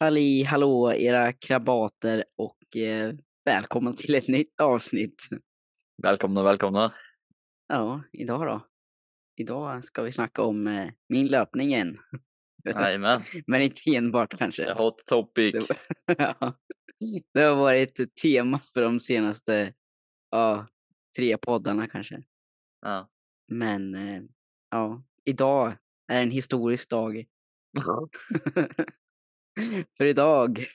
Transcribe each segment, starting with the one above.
Ali hallå era krabater och eh, välkomna till ett nytt avsnitt. Välkomna, välkomna. Ja, idag då? Idag ska vi snacka om eh, min löpning igen. Jajamän, Men inte enbart kanske. hot topic. Det, ja. det har varit ett tema för de senaste ja, tre poddarna kanske. Ja. Men eh, ja, idag är en historisk dag. för idag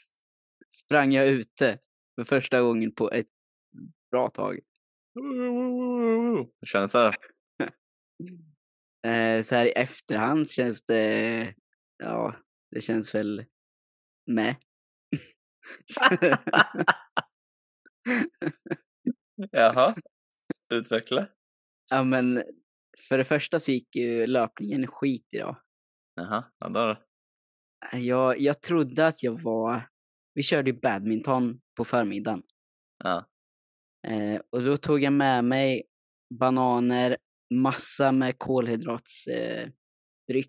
sprang jag ute för första gången på ett bra tag. Hur känns det? Eh, så här i efterhand känns det, ja, det känns väl med. Jaha, utveckla. ja men för det första så gick ju löpningen skit idag. Jaha, ja, då. Jag, jag trodde att jag var, vi körde ju badminton på förmiddagen. Ja. Eh, och då tog jag med mig bananer, massa med kolhydratsdryck. Eh.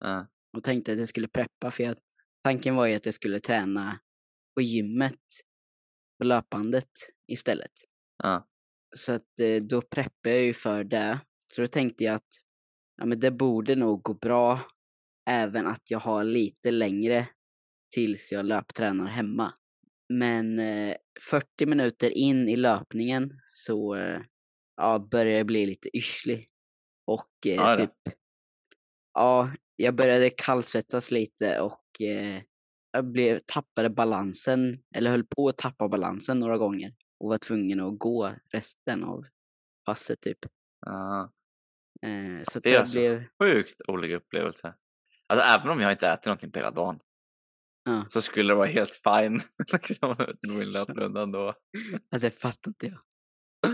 Ja. och tänkte att jag skulle preppa för jag, tanken var ju att jag skulle träna på gymmet på löpandet istället. Ja. Så att eh, då preppade jag ju för det. Så då tänkte jag att ja, men det borde nog gå bra även att jag har lite längre tills jag löptränar hemma. Men eh, 40 minuter in i löpningen så eh, ja, började jag bli lite yrslig. Och eh, då. typ, ja, jag började kallsvettas lite och eh, jag blev, tappade balansen, eller höll på att tappa balansen några gånger och var tvungen att gå resten av passet typ. Ja. Eh, så Det är alltså- blev, Sjukt olika upplevelse. Alltså även om jag inte ätit någonting på hela dagen ja, så skulle det vara helt fine liksom löprunda ändå. ja, det fattar inte jag.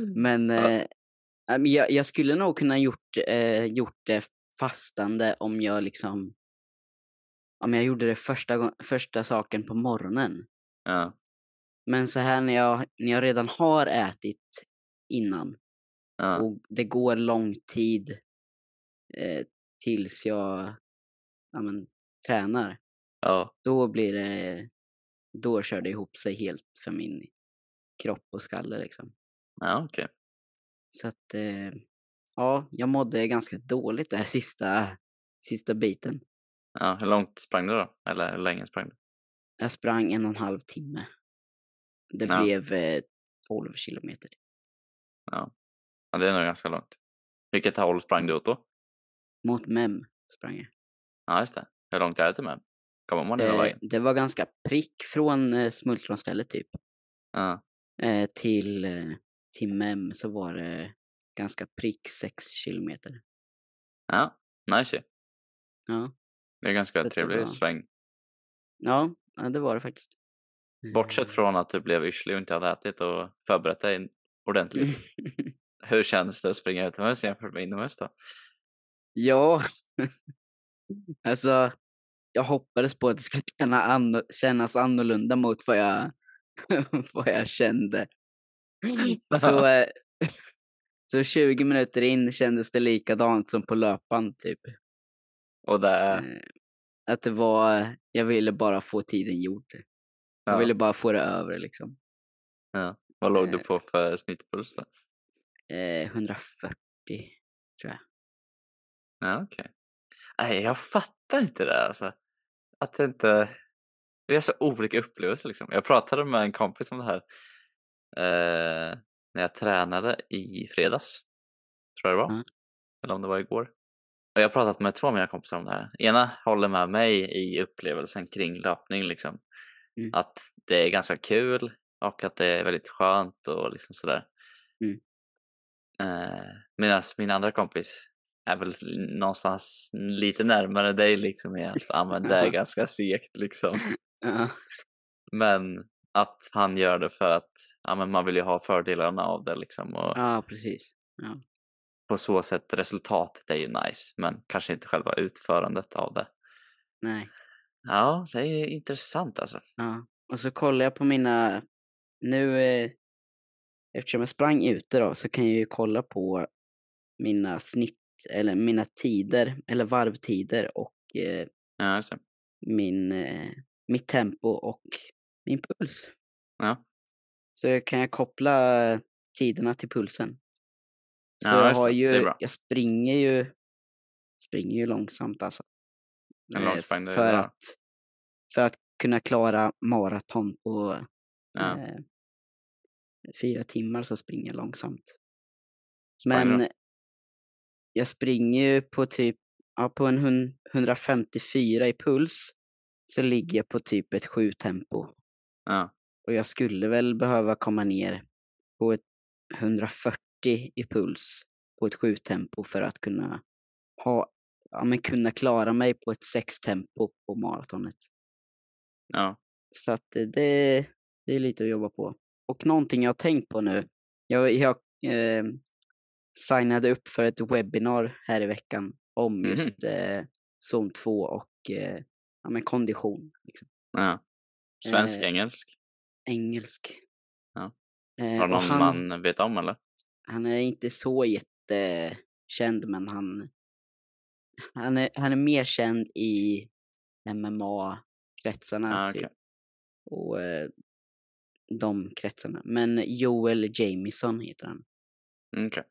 Men Ja. eh, jag, jag skulle nog kunna gjort, eh, gjort det fastande om jag liksom om jag gjorde det första, första saken på morgonen. Ja. Men så här när jag, när jag redan har ätit innan Ja. och det går lång tid eh, tills jag ja, men, tränar, Ja. då blir det, då kör det ihop sig helt för min kropp och skalle liksom. Ja, okej. Så att, eh, ja, jag mådde ganska dåligt där sista, sista biten. Ja, hur långt sprang du då? Eller hur länge sprang du? Jag sprang en och en halv timme. Det Ja. blev eh, 12 kilometer. Ja, det är nog ganska långt. Vilket håll sprang du åt då? Mot Mem sprang jag. Ja, just det. Hur långt är det till Mem? Kommer man hela Eh, vägen? det var ganska prick från eh, smultronstället typ. Ja. Eh, till, eh, till Mem så var det ganska prick 6 kilometer. Ja, nice ju. Ja. Det är ganska Det trevlig jag. sväng. Ja, ja, det var det faktiskt. Bortsett från att du blev yrslig och inte hade ätit och förberett dig ordentligt. Hur känns det att springa utomhus jämfört med inomhus då? ja, alltså jag hoppades på att det skulle känna anno- kännas annorlunda mot vad jag, vad jag kände. Så, eh, så 20 minuter in kändes det likadant som på löpan typ. Och det. Eh, Att det var, jag ville bara få tiden gjord. Jag Ja, ville bara få det över liksom. ja. Vad låg du eh, på för snittpuls då? Eh, 140 tror jag. Ja, okej. Nej, jag fattar inte det alltså. Att det inte... Vi har så olika upplevelser liksom. Jag pratade med en kompis om det här eh, när jag tränade i fredags. Tror jag det var. Mm. Eller om det var igår. Och jag har pratat med två av mina kompisar om det här. Ena håller med mig i upplevelsen kring löpning liksom. Mm. Att det är ganska kul och att det är väldigt skönt och liksom sådär. Mm. Eh, Medan min andra kompis är väl någonstans lite närmare dig liksom i att men det är ganska segt liksom. Men att han gör det för att ja, men man vill ju ha fördelarna av det liksom. Och ja precis. Ja. på så sätt resultatet är ju nice men kanske inte själva utförandet av det. Nej. Ja, det är intressant alltså. Ja. Och så kollar jag på mina, nu eh, eftersom jag sprang ute då så kan jag ju kolla på mina snitt eller mina tider eller varvtider och eh, Ja, min, eh, mitt tempo och min puls. Ja. Så kan jag koppla tiderna till pulsen. Så Ja, jag har ju, jag springer ju, springer ju långsamt alltså. Eh, för att, för att kunna klara maraton på eh, fyra timmar så springer jag långsamt. Men? Jag springer ju på typ, ja, på en hun- 154 i puls så ligger jag på typ ett 7 tempo. Ja. Och jag skulle väl behöva komma ner på ett 140 i puls på ett 7 tempo för att kunna ha, ja men kunna klara mig på ett 6 tempo på maratonet. Ja. Så att det, det, det är lite att jobba på. Och någonting jag har tänkt på nu, jag, jag eh, signade upp för ett webbinar här i veckan om Mhm. just eh, zon 2 och eh, ja, men kondition. Liksom. ja. Svensk, Eh, engelsk? Engelsk. Ja. Eh, Har någon han, man vet om eller? han är inte så jättekänd men han, han, är, han är mer känd i MMA-kretsarna Ah, typ. okej. Och eh, de kretsarna. Men Joel Jamison heter han. Mm, okej.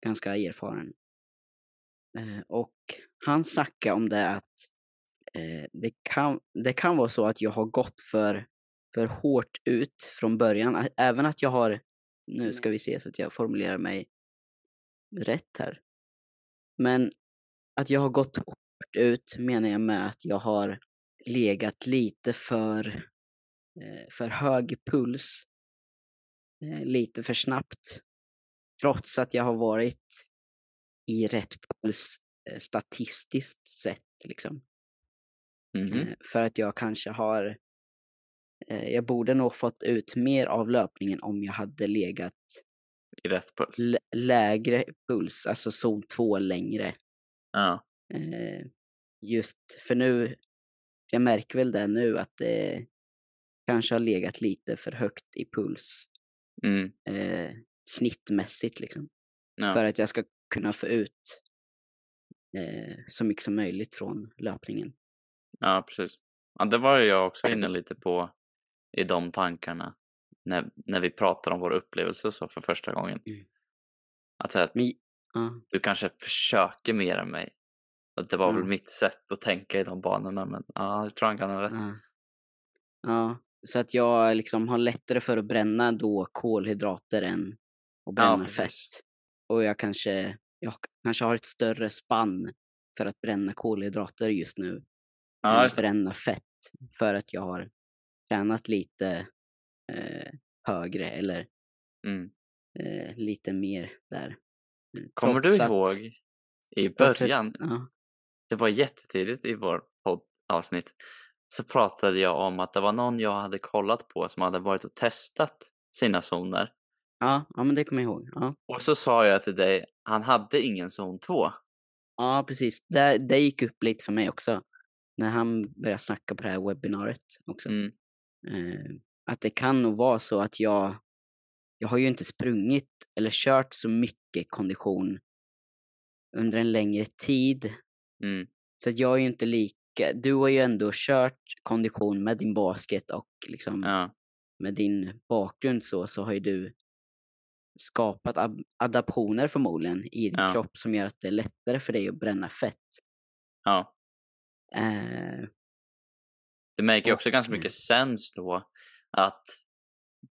Ganska erfaren. Eh, och han snackade om det att eh, det, kan, det kan vara så att jag har gått för, för hårt ut från början. Även att jag har, nu ska vi se så att jag formulerar mig rätt här. Men att jag har gått hårt ut menar jag med att jag har legat lite för, eh, för hög puls. Lite för snabbt. Trots att jag har varit i rätt puls eh, statistiskt sett. Liksom. Eh, För att jag kanske har... eh, Jag borde nog fått ut mer av löpningen om jag hade legat I rätt puls? lä- lägre puls, alltså zon 2 längre. Ja. Just för nu, jag märker väl det nu att det kanske har legat lite för högt i puls Mm. Snittmässigt liksom. Ja. För att jag ska kunna få ut eh, så mycket som möjligt från löpningen. ja, precis. Ja, det var jag också inne lite på i de tankarna när, när vi pratade om vår upplevelse så för första gången. Mm. Att säga att Men, ja, du kanske försöker mer än mig. Det var väl Ja. mitt sätt att tänka i de banorna men ja, jag tror han kan ha rätt. ja. ja, så att jag liksom har lättare för att bränna då kolhydrater än att bränna precis. fett. Och jag kanske, jag kanske har ett större spann för att bränna kolhydrater just nu Ja, än att bränna fett. För att jag har tränat lite eh, högre eller Mm. eh, lite mer där. Mm, Kommer trots du att- ihåg i att- början, Ja, det var jättetidigt i vår poddavsnitt, så pratade jag om att det var någon jag hade kollat på som hade varit och testat sina zoner. Ja, ja, men det kommer jag ihåg. Ja, Och så sa jag till dig, han hade ingen zon 2. ja precis. Det, det gick upp lite för mig också. När han började snacka på det här webbinariet också. Mm. Eh, att det kan nog vara så att jag, jag har ju inte sprungit eller kört så mycket kondition under en längre tid. Mm. Så att jag är ju inte lika, du har ju ändå kört kondition med din basket och liksom Ja, med din bakgrund så, så har ju du skapat adaptioner förmodligen i din Ja. kropp som gör att det är lättare för dig att bränna fett. ja. Eh, Det märker ju också Och- ganska mycket sens då att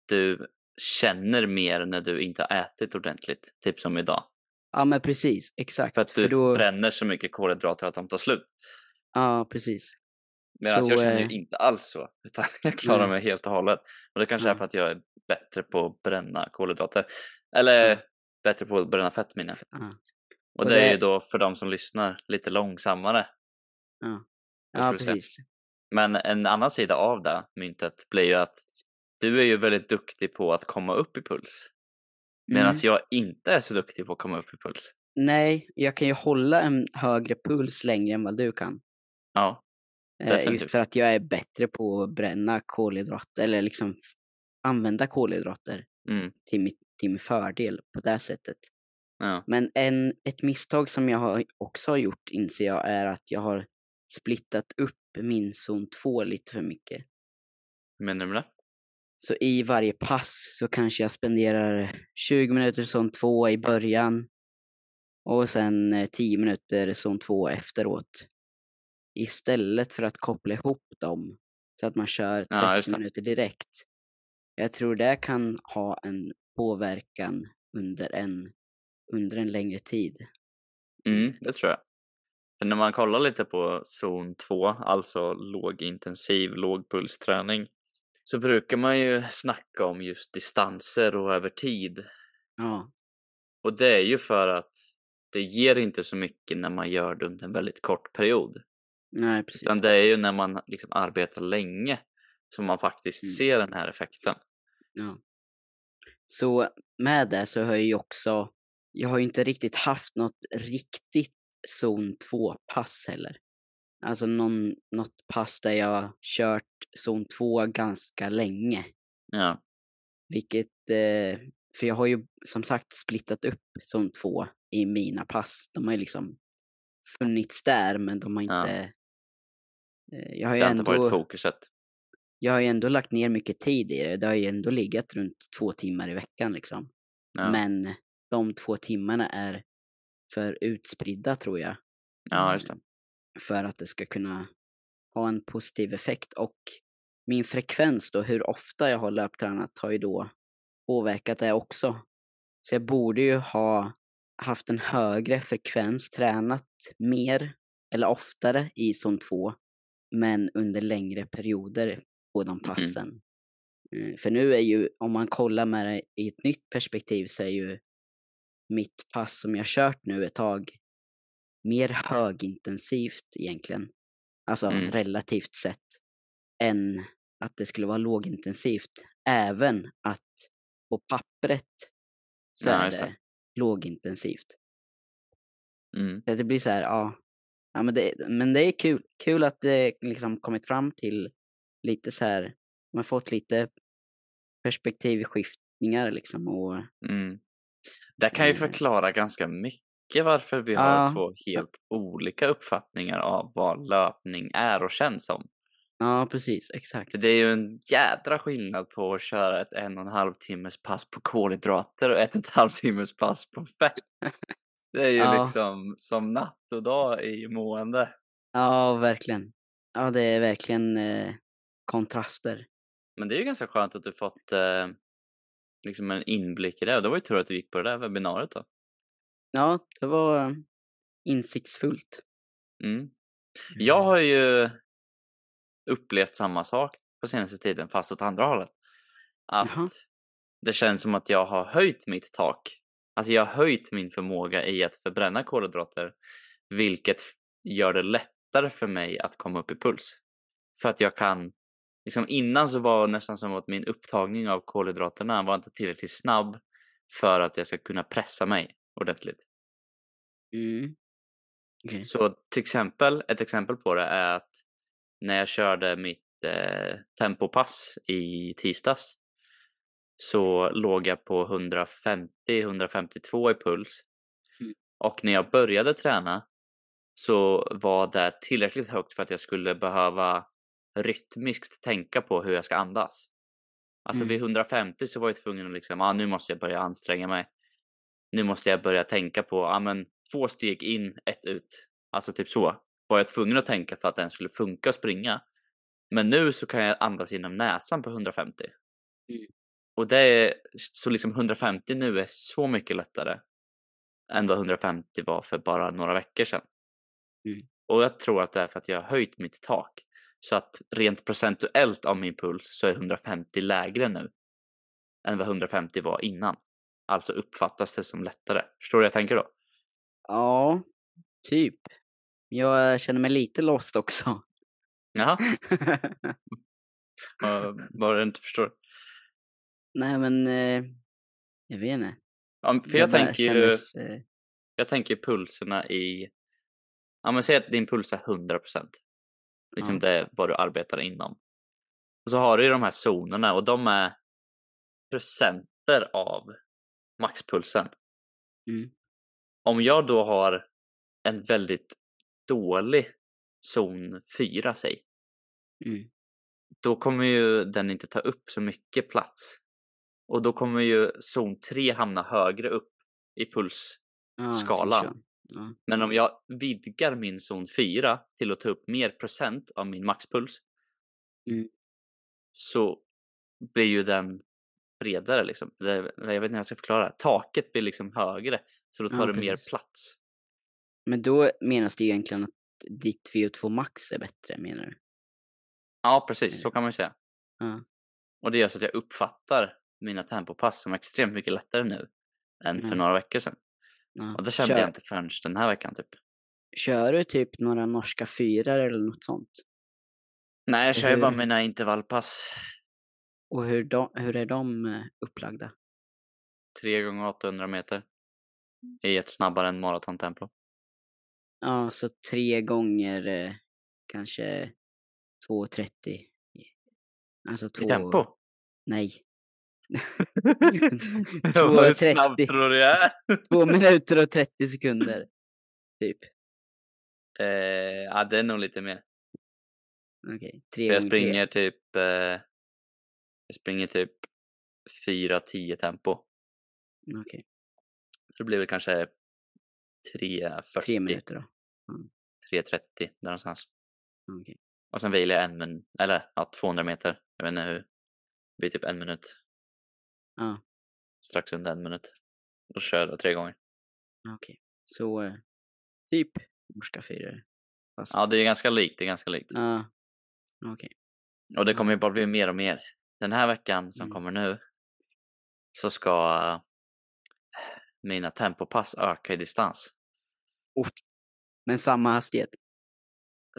du känner mer när du inte har ätit ordentligt, typ som idag. ja men precis, exakt. För att du då, bränner så mycket kolhydrater att de tar slut. ja, precis. Medan Så, jag känner ju eh, inte alls så, utan jag klarar nej. mig helt och hållet. Och det kanske är Ja. för att jag är bättre på att bränna kolhydrater. Eller Ja. bättre på att bränna fett menar jag. Ja, Och, Och det är det- ju då för de som lyssnar lite långsammare. Jag ja säga. precis. Men en annan sida av det myntet blir ju att du är ju väldigt duktig på att komma upp i puls. Medan Mm. jag inte är så duktig på att komma upp i puls. Nej, jag kan ju hålla en högre puls längre än vad du kan. Ja, Eh, Definitivt. just för att jag är bättre på att bränna kolhydrater, eller liksom använda kolhydrater mm, till, mitt, till min fördel på det sättet. ja, Men en, ett misstag som jag har, också har gjort inser jag är att jag har splittat upp min zon 2 lite för mycket. Hur menar du med det? Så i varje pass så kanske jag spenderar 20 minuter zon 2 i början och sen eh, 10 minuter zon 2 efteråt. Istället för att koppla ihop dem så att man kör 30 Ja, minuter direkt. Jag tror det kan ha en påverkan under en, under en längre tid. Mm, det tror jag. För när man kollar lite på zon 2, alltså lågintensiv lågpulsträning, så brukar man ju snacka om just distanser och över tid. Ja, Och det är ju för att det ger inte så mycket när man gör det under en väldigt kort period. nej precis. Utan det är ju när man liksom arbetar länge som man faktiskt Mm. ser den här effekten. Ja. Så med det så har jag ju också, jag har ju inte riktigt haft något riktigt zon 2-pass heller. Alltså någon, något pass där jag kört zon 2 ganska länge. Ja, Vilket, eh, för jag har ju som sagt splittat upp zon 2 i mina pass. De har ju liksom funnits där men de har Ja. inte... Eh, jag har ju det har inte varit ändå, fokuset. Jag har ju ändå lagt ner mycket tid i det. Det har ju ändå legat runt två timmar i veckan liksom. Ja, Men de två timmarna är för utspridda tror jag. ja just det. För att det ska kunna ha en positiv effekt. Och min frekvens då, hur ofta jag har löptränat har ju då påverkat det också. Så jag borde ju ha haft en högre frekvens, tränat mer eller oftare i zon 2. Men under längre perioder på de passen. Eh, För nu är ju, om man kollar med det i ett nytt perspektiv så är ju mitt pass som jag kört nu ett tag mer högintensivt egentligen. Alltså Mm. relativt sett. Än att det skulle vara lågintensivt. Även att på pappret så Ja, är det, det. lågintensivt. Mm. Så det blir så här, ja. ja men, det, men det är kul. Kul att det liksom kommit fram till lite så här, man fått lite perspektivskiftningar liksom och Mm. Det kan ju Eh. förklara ganska mycket varför vi har Ja. två helt olika uppfattningar av vad löpning är och känns som. ja precis, exakt. För det är ju en jädra skillnad på att köra ett en och en halv timmes pass på kolhydrater och ett och ett halvt timmes pass på fett. Det är ju Ja. liksom som natt och dag i mående. Ja, verkligen. Ja, det är verkligen eh, kontraster. Men det är ju ganska skönt att du fått eh, liksom en inblick i det. Och det var ju tur att du gick på det där webbinariet då. Ja, det var eh, insiktsfullt. Mm. Jag har ju upplevt samma sak på senaste tiden fast åt andra hållet. Att Jaha. det känns som att jag har höjt mitt tak. Alltså jag har höjt min förmåga i att förbränna kolhydrater. Vilket gör det lättare för mig att komma upp i puls. För att jag kan, liksom innan så var det nästan som att min upptagning av kolhydraterna var inte tillräckligt snabb för att jag ska kunna pressa mig ordentligt. Mm. Okej. Så till exempel, ett exempel på det är att när jag körde mitt eh, tempopass i tisdags så låg jag på 150-152 i puls. Mm. Och när jag började träna så var det tillräckligt högt för att jag skulle behöva rytmiskt tänka på hur jag ska andas. Alltså Mm. vid 150 så var jag tvungen att liksom, ah, nu måste jag börja anstränga mig. Nu måste jag börja tänka på, ah, men två steg in, ett ut. Alltså typ så. Var jag tvungen att tänka för att den skulle funka att springa. Men nu så kan jag andas genom näsan på 150. Mm. Och det är, så liksom 150 nu är så mycket lättare än vad 150 var för bara några veckor sedan. Mm. Och jag tror att det är för att jag har höjt mitt tak. Så att rent procentuellt av min puls så är 150 lägre nu än vad 150 var innan. Alltså uppfattas det som lättare. Förstår du vad jag tänker då? Ja, typ. Jag känner mig lite lost också. Jaha, vad du inte förstår. Nej, men eh, jag vet inte. Ja, för Det jag bara tänker ju, kändes, eh, jag tänker pulserna i, ja men säg att din puls är 100 procent. Liksom Ja. det är vad du arbetar inom. Och så har du ju de här zonerna och de är procenter av maxpulsen. Mm. Om jag då har en väldigt dålig zon 4 säg, Mm. då kommer ju den inte ta upp så mycket plats. Och då kommer ju zon 3 hamna högre upp i puls. Ja. Ja. Men om jag vidgar min zon 4 till att ta upp mer procent av min maxpuls Mm. så blir ju den bredare liksom. Jag vet inte hur jag ska förklara. Taket blir liksom högre så då Ja, tar det mer plats. Men då menas det ju egentligen att ditt VO2 max är bättre menar du? Ja, precis. Så kan man ju säga. Ja. Och det gör så att jag uppfattar mina tempopass som extremt mycket lättare nu än för Mm. några veckor sedan. Ja. Och det kände Kör, jag inte förrän den här veckan typ. kör du typ några norska fyrar eller något sånt? Nej, jag kör ju bara mina intervallpass. Och hur, de, hur är de eh, upplagda? 3 gånger 800 meter. I ett snabbare än maratontempo. Ja, så tre gånger eh, kanske 2.30. Alltså två... I tempo? Nej. Hur snabb 2.30. tror du jag är? Två minuter och 30 sekunder. Typ. Eh, ja, det är nog lite mer. Okej, tre För jag springer typ... Eh, jag springer typ 4-10 tempo. tre. Okej, Så det blir väl kanske 3.40. tre minuter då. 3.30 där någonstans. Okej. Och sen vilar jag en minut, eller ja, 200 meter. Jag vet inte hur. Det blir typ en minut. Ja. Strax under en minut. Och kör då tre gånger. Okej, så eh, typ norska fyror. Fast... Ja, det är ganska likt. Det är ganska likt. Ja. Okej. Och det kommer ju bara bli mer och mer. Den här veckan som Mm. kommer nu så ska mina tempopass öka i distans. Men samma hastighet?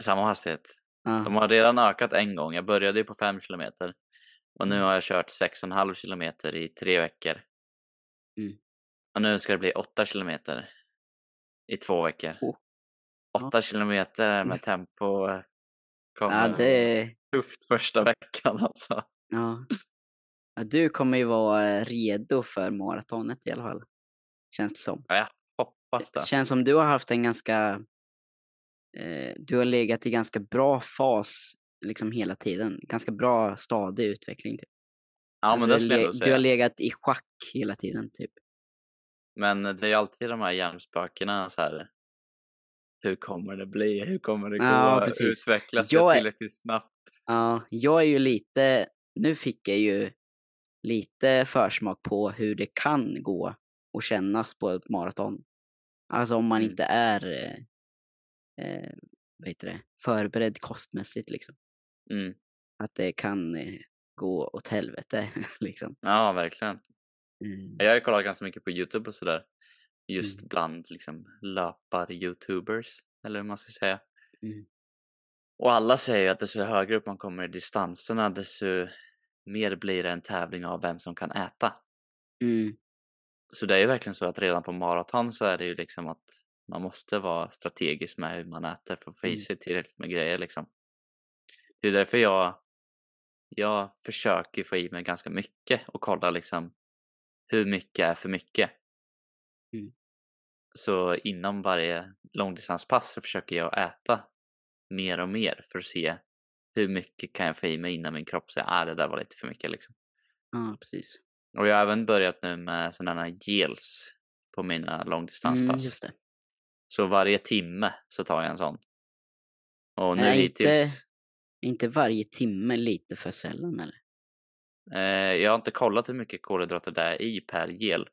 Samma hastighet. Ja. De har redan ökat en gång. Jag började ju på 5 kilometer. Och nu Mm. har jag kört 6,5 kilometer i tre veckor. Mm. Och nu ska det bli 8 kilometer i två veckor. Oh. 8 kilometer med tempo kommer Ja, det... tufft första veckan alltså. Ja. ja. Du kommer ju vara eh, redo för maratonet i alla fall. Känns det som. Hoppas det. Det känns som du har haft en ganska... Eh, du har legat i ganska bra fas liksom hela tiden. Ganska bra stadig utveckling. Typ. Ja, Alltså, men det du, jag nog du har säga. legat i schack hela tiden typ. Men det är alltid de här hjärnspökena så här. Hur kommer det bli? Hur kommer det gå? Ja, precis. Utvecklas Jag är- tillräckligt snabbt? Ja, jag är ju lite... Nu fick jag ju lite försmak på hur det kan gå och kännas på ett maraton. Alltså om man Mm. inte är eh, eh, vad heter det, förberedd kostmässigt liksom. Mm. Att det kan eh, gå åt helvete liksom. Ja, verkligen. Mm. Jag har kollat ganska mycket på Youtube och sådär. Just Mm. bland, liksom löpar-youtubers, eller hur man ska säga. Mm. Och alla säger att desto högre upp man kommer i distanserna, desto mer blir det en tävling av vem som kan äta. Mm. Så det är ju verkligen så att redan på maraton så är det ju liksom att man måste vara strategisk med hur man äter för att få i Mm. sig tillräckligt med grejer liksom. Det är därför jag, jag försöker få i mig ganska mycket och kolla liksom hur mycket är för mycket. Mm. Så inom varje långdistanspass så försöker jag äta mer och mer för att se hur mycket kan jag få i mig innan min kropp säger att det där var lite för mycket liksom. Ja, precis. Och jag har även börjat nu med sådana gels på mina Mm, långdistanspass. det. Så varje timme så tar jag en sån. Och nu Är hittills, Är inte varje timme lite för sällan eller? eh, jag har inte kollat hur mycket kolhydrater det är i per gel.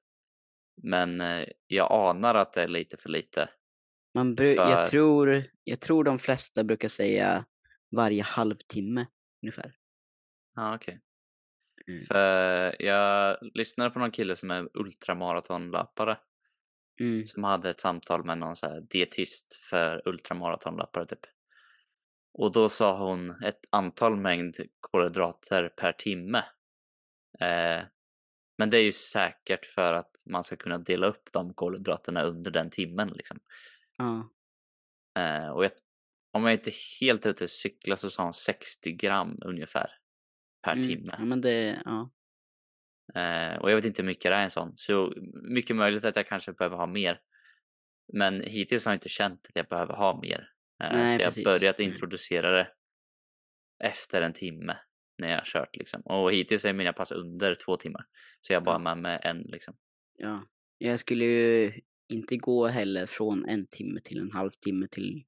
Men eh, jag anar att det är lite för lite. Man För- jag, tror, jag tror de flesta brukar säga varje halvtimme ungefär. Ja, okej. Mm. För jag lyssnade på någon kille som är ultramaratonlöpare. Mm. Som hade ett samtal med någon så dietist för ultramaratonlöpare typ. Och då sa hon ett antal mängd kolhydrater per timme. Eh, men det är ju säkert för att man ska kunna dela upp de kolhydraterna under den timmen liksom. Ja. Eh, och jag, om jag inte helt ute och cyklar så sa hon 60 gram ungefär per Mm. timme. Ja, men det, ja. Eh, och jag vet inte hur mycket det är en sån. Så mycket möjligt att jag kanske behöver ha mer. Men hittills har jag inte känt att jag behöver ha mer. Eh, Nej, så jag precis. börjat introducera det efter en timme när jag kört liksom. Och hittills är mina pass under två timmar. Så jag bara med med en liksom. Ja. Jag skulle ju inte gå heller från en timme till en halvtimme till,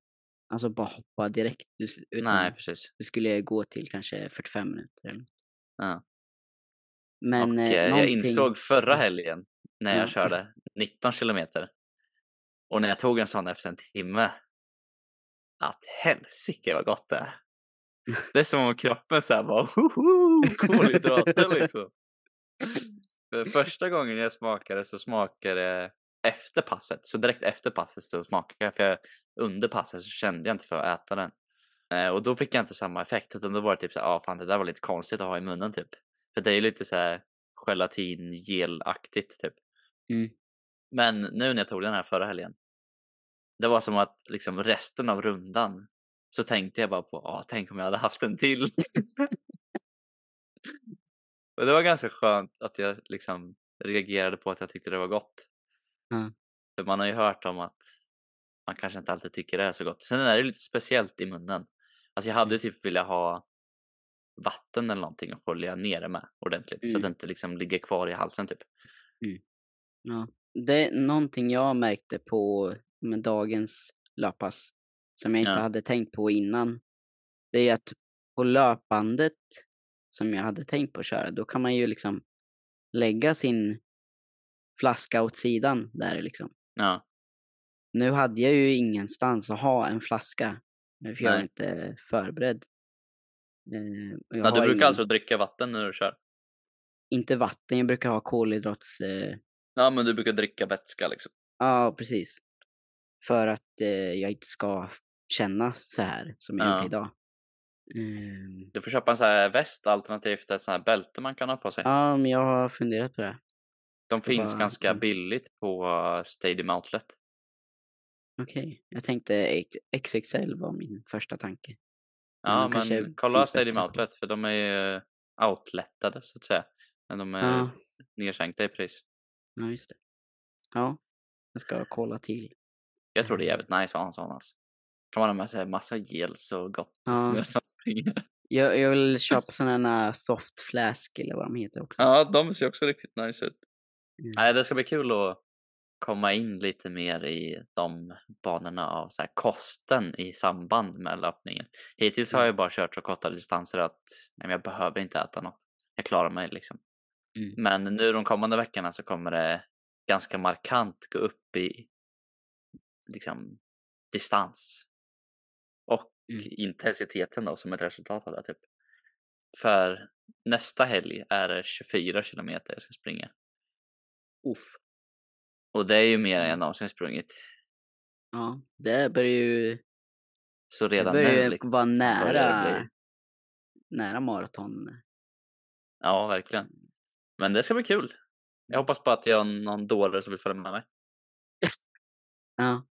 alltså bara hoppa direkt. Utan Nej, precis. då skulle jag gå till kanske 45 minuter eller något. Ja. Men och eh, eh, jag någonting- insåg förra helgen när jag Ja. körde 19 kilometer och när jag tog en sån efter en timme att helsike vad gott det är. Det är som om kroppen såhär bara hoho, kolhydrater liksom. För första gången jag smakade så smakade det efter passet, så direkt efter passet så smakade jag, för jag, under passet så kände jag inte för att äta den. Eh, och då fick jag inte samma effekt, utan då var det typ såhär, ah, fan det där var lite konstigt att ha i munnen typ. För det är lite såhär gelatin gelaktigt typ. Mm. Men nu när jag tog den här förra helgen, det var som att liksom resten av rundan så tänkte jag bara på, ah, tänk om jag hade haft en till. och det var ganska skönt att jag liksom reagerade på att jag tyckte det var gott. Ja. För man har ju hört om att man kanske inte alltid tycker det är så gott. Sen är det lite speciellt i munnen. Alltså jag hade ju typ velat ha vatten eller någonting och skölja ner det med ordentligt så att det Mm. inte liksom ligger kvar i halsen typ. Ja. Det är någonting jag märkte på med dagens löppass som jag inte Ja. hade tänkt på innan. Det är att på löpbandet som jag hade tänkt på att köra, då kan man ju liksom lägga sin flaska åt sidan där liksom. Ja, Nu hade jag ju ingenstans att ha en flaska, för jag Nej. inte förberedd. Eh, jag ja du brukar ingen, alltså dricka vatten när du kör? Inte vatten, jag brukar ha kolhydrats... Eh, Ja men du brukar dricka vätska liksom? Ja, precis. För att eh, jag inte ska känna så här som jag Ja. gjorde idag. Ehm, Du får köpa en sån här väst alternativt ett sån här bälte man kan ha på sig. ja, men jag har funderat på det. De finns bara- ganska mm. billigt på Stadium Outlet. Okej, jag tänkte XXL var min första tanke. Ja kanske men kolla Stadium Outlet för de är ju outlettade så att säga. Men de är Ja, nedsänkta i pris. ja, just det. Ja, jag ska kolla till. Jag tror det är jävligt nice att ha en sån alltså. Kan man ha med sig massa gels och gott Ja, springer. jag, jag vill köpa sådana soft flask eller vad de heter också. Ja, de ser också riktigt nice ut. Mm. Nej, det ska bli kul att komma in lite mer i de banorna av så här kosten i samband med löpningen. Hittills har jag bara kört så korta distanser att nej, jag behöver inte äta något. Jag klarar mig liksom. Mm. Men nu de kommande veckorna så kommer det ganska markant gå upp i liksom distans och Mm. intensiteten då som ett resultat av det typ. För nästa helg är det 24 kilometer jag ska springa. Uff. Och det är ju mer än jag Mm. någonsin sprungit. Ja, det börjar ju, Så det redan börjar nu ju liksom, vara börjar det nära, nära maraton. Ja, verkligen. Men det ska bli kul. Jag hoppas på att jag har någon dåre som vill följa med mig. Ja.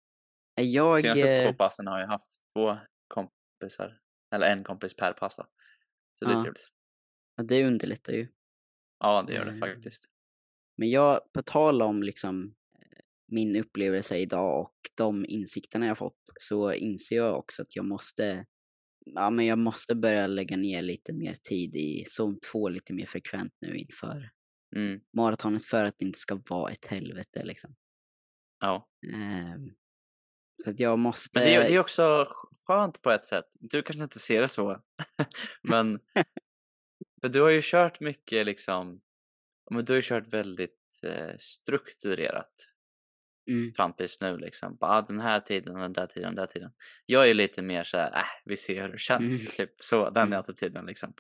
Jag... Senaste eh, två passen har jag haft två kompisar. Eller en kompis per pass då. Så det är Ja. trevligt. Ja, det underlättar ju. Ja, det gör det Mm. faktiskt. Men jag, på tal om liksom eh, min upplevelse idag och de insikterna jag fått så inser jag också att jag måste, ja men jag måste börja lägga ner lite mer tid i zon 2 lite mer frekvent nu inför Mm. maratonet för att det inte ska vara ett helvete liksom. Ja. Ehm, så att jag måste... Men det är, det är också skönt på ett sätt. Du kanske inte ser det så. men för du har ju kört mycket liksom. Men du har ju kört väldigt eh, strukturerat mm, fram tills nu liksom. Bara, ah, den här tiden den där tiden den där tiden. Jag är lite mer så här, äh, vi ser hur det känns. Mm. Typ så, den Mm. attityden liksom.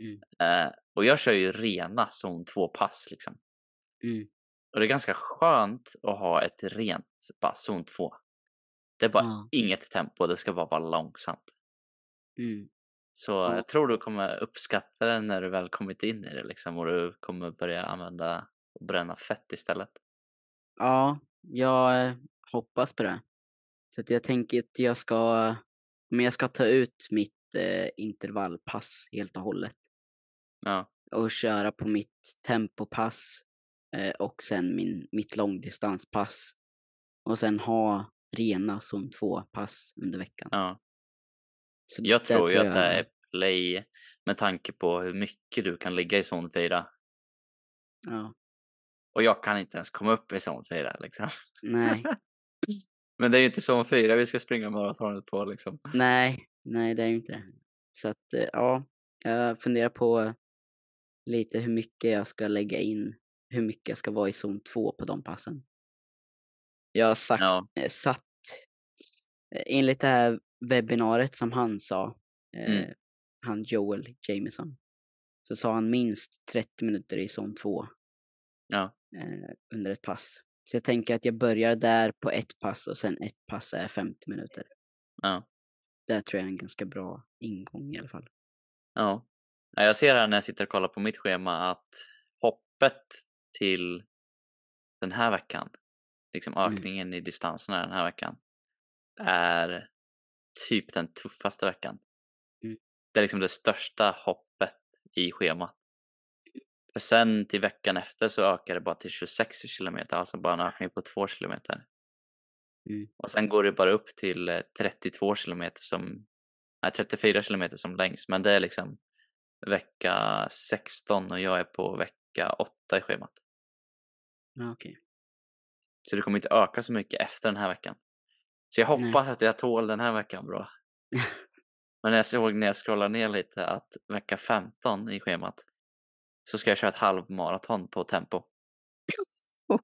mm, Eh, och jag kör ju rena zon 2 pass liksom. mm, Och det är ganska skönt att ha ett rent bara zon 2. Det är bara Ja. inget tempo, det ska bara vara långsamt. mm. Så Ja. jag tror du kommer uppskatta det när du väl kommit in i det liksom och du kommer börja använda och bränna fett istället. Ja, jag hoppas på det. Så jag tänker att jag ska, men jag ska ta ut mitt eh, intervallpass helt och hållet. Ja, och köra på mitt tempopass eh, och sen min, mitt långdistanspass. Och sen ha rena zon 2-pass under veckan. ja. Så Jag tror ju att jag- det är play med tanke på hur mycket du kan ligga i zon 4. Ja, Och jag kan inte ens komma upp i zon 4 liksom. nej, Men det är ju inte zon 4 vi ska springa maratonet på liksom. nej, nej det är ju inte det. Så att eh, ja, jag funderar på lite hur mycket jag ska lägga in, hur mycket jag ska vara i zon 2 på de passen. Jag har sagt, Ja, eh, satt, eh, enligt det här webbinariet som han sa, eh, Mm. han Joel Jameson, så sa han minst 30 minuter i zon 2 ja, eh, under ett pass. Så jag tänker att jag börjar där på ett pass och sen ett pass är 50 minuter. ja, Det tror jag är en ganska bra ingång i alla fall. Ja, Jag ser här när jag sitter och kollar på mitt schema att hoppet till den här veckan, liksom Mm. ökningen i distanserna den här veckan, är typ den tuffaste veckan. Mm. Det är liksom det största hoppet i schemat. För sen till veckan efter så ökar det bara till 26 kilometer, alltså bara en ökning på 2 kilometer. Mm. Och sen går det bara upp till eh, 32 kilometer som, nej 34 kilometer som längst, men det är liksom vecka 16 och jag är på vecka 8 i schemat. Ja, okej. Så det kommer inte öka så mycket efter den här veckan. Så jag Nej. hoppas att jag tål den här veckan bra. Men jag såg när jag scrollade ner lite att vecka 15 i schemat så ska jag köra ett halvmaraton på tempo.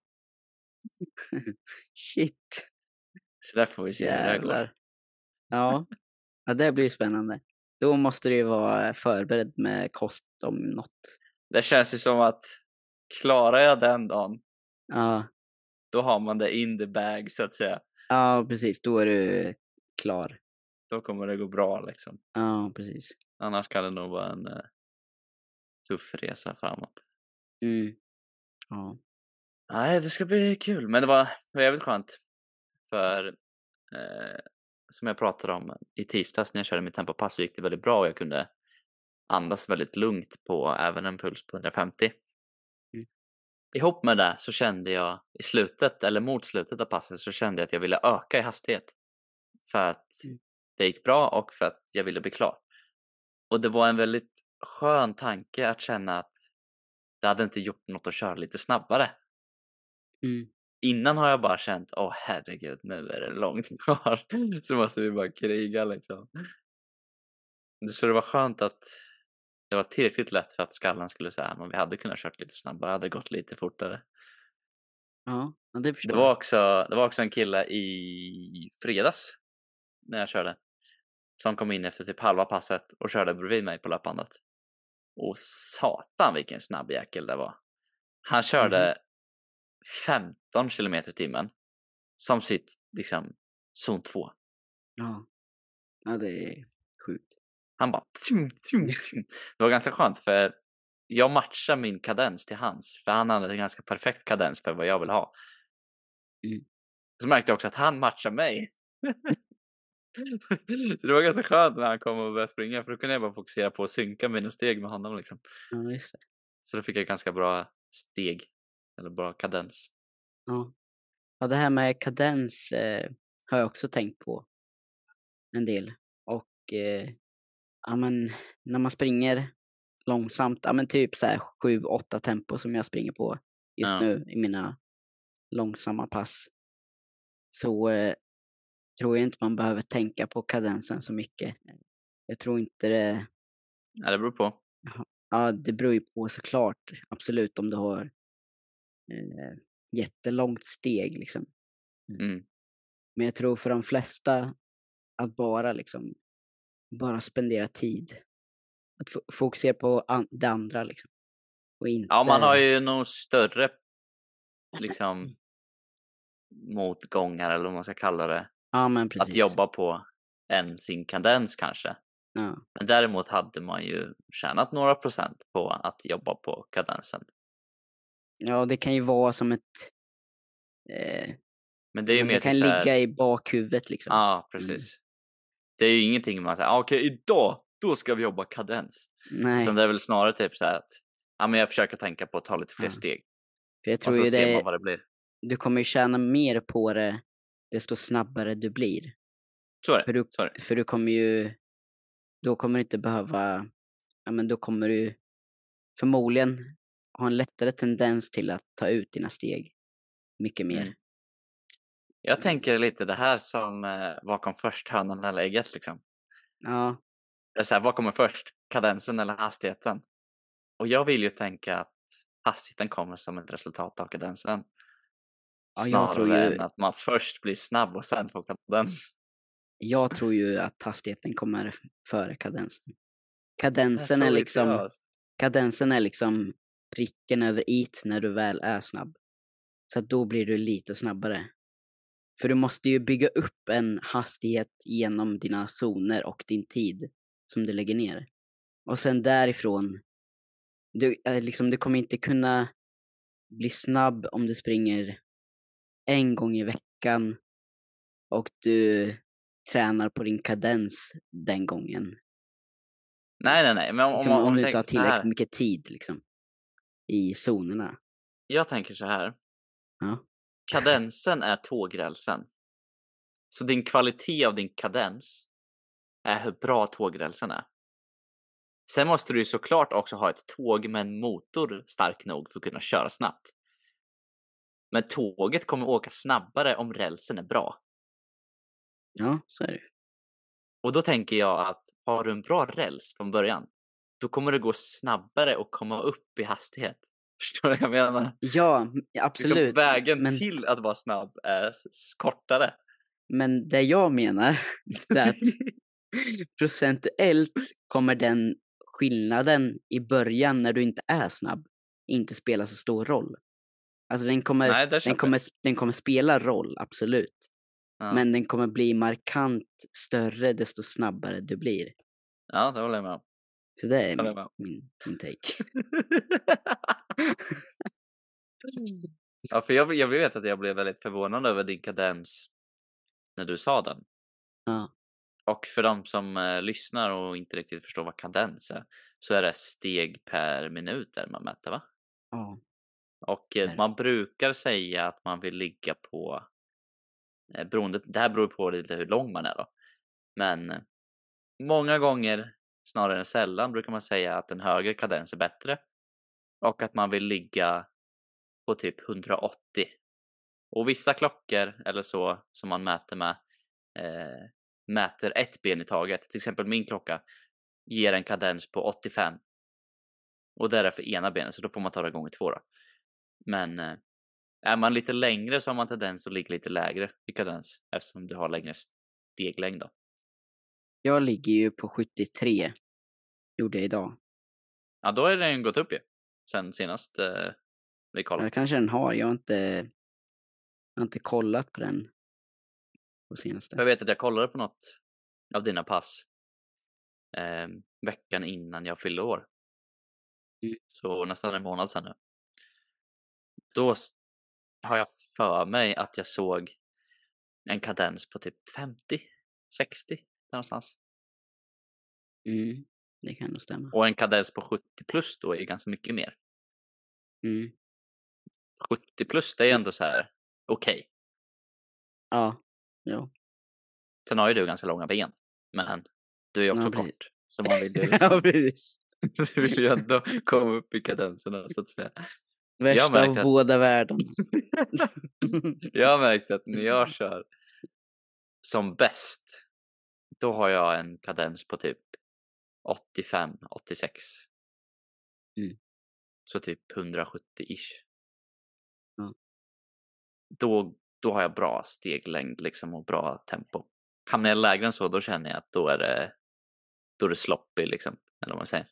Shit, Så där får vi se hur det går. jävlar. Ja. ja, det blir spännande. Då måste du ju vara förberedd med kost om något. Det känns ju som att klarar jag den dagen, Ja, då har man det in the bag så att säga. ja precis. Då är du klar. Då kommer det gå bra liksom. Ja, precis. Annars kan det nog vara en eh, tuff resa framåt. Mm. Ja. Nej, det ska bli kul. Men det var, det var jävligt skönt. För eh, som jag pratade om i tisdags när jag körde mitt tempopass så gick det väldigt bra och jag kunde andas väldigt lugnt på även en puls på 150. Ihop med det så kände jag i slutet, eller mot slutet av passet, så kände jag att jag ville öka i hastighet. För att Mm. det gick bra och för att jag ville bli klar. Och det var en väldigt skön tanke att känna att det hade inte gjort något att köra lite snabbare. Mm. Innan har jag bara känt, åh herregud, nu är det långt kvar. Så måste vi bara kriga liksom. Så det var skönt att det var tillräckligt lätt för att skallen skulle säga att vi hade kunnat kört lite snabbare, hade gått lite fortare. Ja, ja, det förstår Det var också, det var också en kille i fredags när jag körde som kom in efter typ halva passet och körde bredvid mig på löpbandet. Och satan vilken snabb jäkel det var. Han körde 15 kilometer i timmen som sitt liksom zon 2. Ja. ja, det är sjukt. Han bara tjum, tjum, tjum. Det var ganska skönt för jag matchar min kadens till hans för han hade en ganska perfekt kadens för vad jag vill ha. Mm. Så märkte jag också att han matchar mig. så det var ganska skönt när han kom och började springa för då kunde jag bara fokusera på att synka mina steg med honom liksom. Ja, just det. Så då fick jag ganska bra steg eller bra kadens. Ja. ja, det här med kadens eh, har jag också tänkt på en del. Och eh, ja, men, när man springer långsamt, ja, men typ så här 7-8 tempo som jag springer på just Ja. nu i mina långsamma pass. Så eh, tror jag inte man behöver tänka på kadensen så mycket. Jag tror inte det, Ja, det beror på. ja det beror ju på såklart, absolut om du har eh, jättelångt steg liksom. Mm. Men jag tror för de flesta att bara liksom, bara spendera tid. Att fo- fokusera på an- det andra liksom. Och inte... Ja, man har ju nog större liksom motgångar eller vad man ska kalla det. Ja men precis. Att jobba på än sin kadens kanske. Ja, Men däremot hade man ju tjänat några procent på att jobba på kadensen. ja det kan ju vara som ett... Eh, Men det är ju mer det kan typ här- ligga i bakhuvudet liksom. Ja, precis. Det är ju ingenting man säger, ah, okej idag, då ska vi jobba kadens. Nej, Utan det är väl snarare typ så här att, ja men jag försöker tänka på att ta lite fler Ja. steg. för jag Och tror så ju ser man det, vad det blir. du kommer ju tjäna mer på det desto snabbare du blir. Så är För det. du, Så är det. för du kommer ju då kommer du inte behöva, ja men då kommer du förmodligen ha en lättare tendens till att ta ut dina steg mycket mer. Mm. Jag tänker lite det här som eh, vad kom först, hönan eller ägget liksom. Ja, Det är så här, vad kommer först, kadensen eller hastigheten? Och jag vill ju tänka att hastigheten kommer som ett resultat av kadensen. Ja, Snarare ju- än att man först blir snabb och sen får kadens. jag tror ju att hastigheten kommer före kadensen. Kadensen är liksom, kadensen är liksom pricken över it när du väl är snabb. Så att då blir du lite snabbare. För du måste ju bygga upp en hastighet genom dina zoner och din tid som du lägger ner. Och sen därifrån, du, eh, liksom, du kommer inte kunna bli snabb om du springer en gång i veckan och du tränar på din kadens den gången. Nej, nej, nej. Men om, Liksom, om, om, du inte har tillräckligt mycket tid liksom, i zonerna. Jag tänker så här. Ja. Kadensen är tågrälsen. Så din kvalitet av din kadens är hur bra tågrälsen är. Sen måste du ju såklart också ha ett tåg med en motor stark nog för att kunna köra snabbt. Men tåget kommer åka snabbare om rälsen är bra. ja, så är det. Och då tänker jag att har du en bra räls från början, då kommer det gå snabbare att komma upp i hastighet. Förstår du vad jag menar? Ja, Liksom absolut. vägen men, till att vara snabb är kortare. men det jag menar är att procentuellt kommer den skillnaden i början när du inte är snabb inte spela så stor roll. Alltså den kommer, Nej, den kommer, den kommer spela roll, absolut. Ja. Men den kommer bli markant större desto snabbare du blir. ja, det håller jag med om. Så det är min, min, min take. ja, för jag, jag vet att jag blev väldigt förvånad över din kadens när du sa den. Ja. Och för de som eh, lyssnar och inte riktigt förstår vad kadens är så är det steg per minut där man mäter va? Ja. Och eh, man brukar säga att man vill ligga på eh, beroende, det här beror på lite hur lång man är då. Men eh, många gånger snarare än sällan brukar man säga att en högre kadens är bättre. Och att man vill ligga på typ 180. Och vissa klockor eller så som man mäter med eh, mäter ett ben i taget. Till exempel min klocka ger en kadens på 85. Och det är för ena benet så då får man ta det gånger två då. Men eh, är man lite längre så har man tendens att ligga lite lägre i kadens eftersom du har längre steglängd då. Jag ligger ju på 73. Gjorde jag idag. Ja, då är den gått upp ju. Sen senast eh, vi kollade. Eller kanske den har. Jag har inte, jag har inte kollat på den på senaste. Jag vet att jag kollade på något av dina pass eh, veckan innan jag fyllde år. Mm. Så nästan en månad sedan nu. Då har jag för mig att jag såg en kadens på typ 50, 60 där någonstans. Mm, det kan nog stämma. Och en kadens på 70 plus då är ganska mycket mer. Mm. 70 plus det är ändå så här okej. Ja, jo. Sen har ju du ganska långa ben. Men du är ju också Ja, kort. Så man vill ja, precis. du vill ju ändå komma upp i kadenserna så att säga. Värsta av att- båda världarna. Jag har märkt att när jag kör som bäst, då har jag en kadens på typ 85, 86. Mm. Så typ 170-ish. Ja. Då, då har jag bra steglängd liksom och bra tempo. Hamnar jag lägre än så, då känner jag att då är det, då är det sloppy liksom. Eller vad man säger.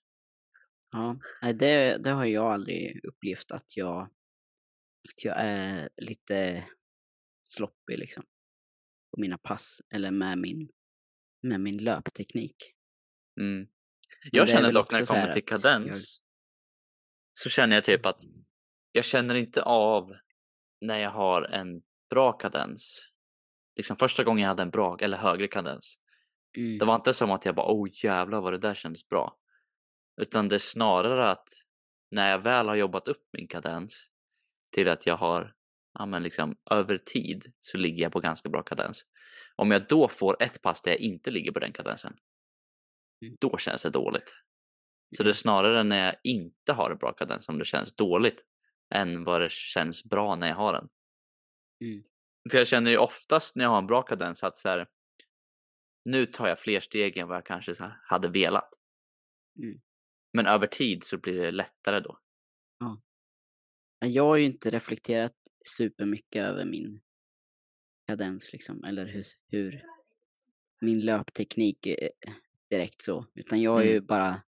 Ja, det, det har jag aldrig upplevt att jag, att jag är lite sloppy liksom. På mina pass eller med min, med min löpteknik. Mm. Jag känner dock när det kommer till kadens så känner jag typ att jag känner inte av när jag har en bra kadens. Liksom första gången jag hade en bra eller högre kadens. Mm. Det var inte som att jag bara oh jävlar vad det där kändes bra. Utan det är snarare att när jag väl har jobbat upp min kadens till att jag har ja, men liksom över tid så ligger jag på ganska bra kadens. Om jag då får ett pass där jag inte ligger på den kadensen. Mm. då känns det dåligt. Så det är snarare när jag inte har en bra kadens som det känns dåligt än vad det känns bra när jag har den. Mm. För jag känner ju oftast när jag har en bra kadens att så här, nu tar jag fler steg än vad jag kanske hade velat. Mm. Men över tid så blir det lättare då. Men Jag har ju inte reflekterat supermycket över min kadens liksom, eller hur, hur min löpteknik är direkt så. Utan jag har ju Mm. bara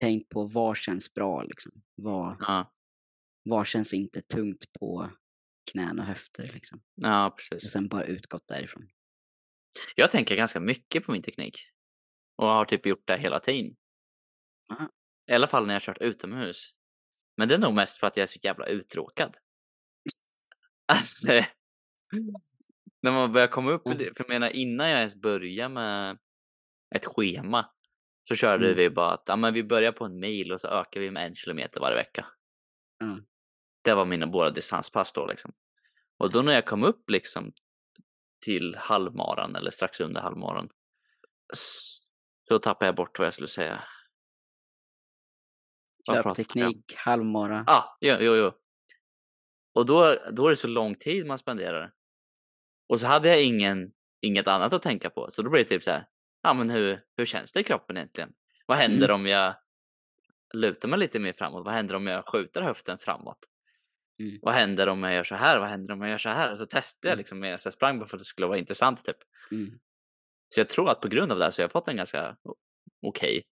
tänkt på vad känns bra liksom. Vad, Ja, vad känns inte tungt på knän och höfter liksom. ja Och precis. sen bara utgått därifrån. Jag tänker ganska mycket på min teknik. Och har typ gjort det hela tiden. Aha. I alla fall när jag kört utomhus. Men det är nog mest för att jag är så jävla uttråkad. Alltså, när man börjar komma upp. För jag menar innan jag ens började med ett schema. Så körde Mm. vi bara att ja, men vi börjar på en mil och så ökar vi med en kilometer varje vecka. Mm. Det var mina båda distanspass då liksom. Och då när jag kom upp liksom till halvmaran eller strax under halvmaran. Då tappade jag bort vad jag skulle säga. Löpteknik, halvmara. Ja, ah, jo, jo, jo. Och då, då är det så lång tid man spenderar. Och så hade jag ingen, inget annat att tänka på. Så då blir det typ så här. Ja, men hur, hur känns det i kroppen egentligen? Vad händer om jag lutar mig lite mer framåt? Vad händer om jag skjuter höften framåt? Mm. Vad händer om jag gör så här? Vad händer om jag gör så här? Och så testade jag Mm. liksom medan jag sprang bara för att det skulle vara intressant typ. Mm. Så jag tror att på grund av det här så har jag fått en ganska okej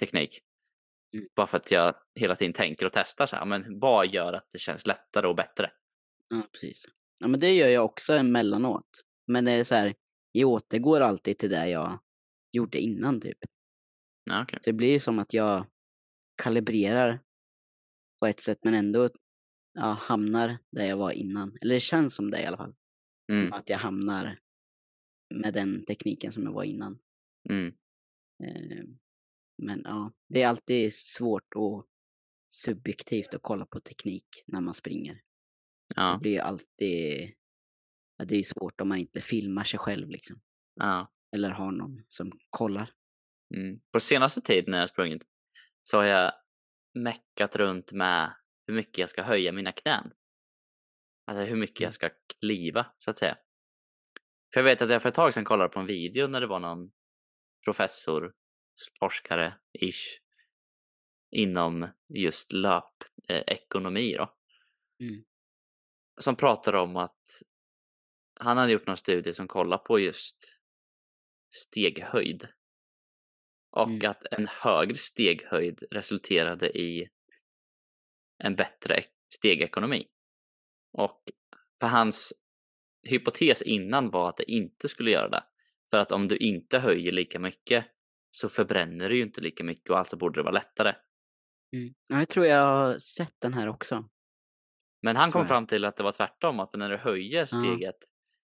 teknik. Mm. Bara för att jag hela tiden tänker och testar så här, men vad gör att det känns lättare och bättre? Ja, precis. Ja, men det gör jag också emellanåt. Men det är så här, jag återgår alltid till det jag gjorde innan typ. Ja, okej. Så det blir som att jag kalibrerar på ett sätt men ändå ja, hamnar där jag var innan. Eller det känns som det i alla fall. Mm, Att jag hamnar med den tekniken som jag var innan. mm, Eh, men ja, det är alltid svårt och subjektivt att kolla på teknik när man springer. Det ja, blir ju alltid... Ja, det är svårt om man inte filmar sig själv liksom. ja. Eller har någon som kollar. Mm. På senaste tiden när jag sprungit så har jag meckat runt med hur mycket jag ska höja mina knän. Alltså hur mycket Mm. jag ska kliva så att säga. För jag vet att jag för ett tag sedan kollade på en video när det var någon professor, forskare, ish, inom just löpekonomi eh, då. Mm. Som pratade om att han hade gjort någon studie som kollar på just steghöjd. Och Mm. att en högre steghöjd resulterade i en bättre stegekonomi. Och för hans hypotes innan var att det inte skulle göra det. För att om du inte höjer lika mycket så förbränner du ju inte lika mycket och alltså borde det vara lättare. Mm. Ja, jag tror jag har sett den här också. Men han kom fram till att det var tvärtom, att när du höjer Ja. steget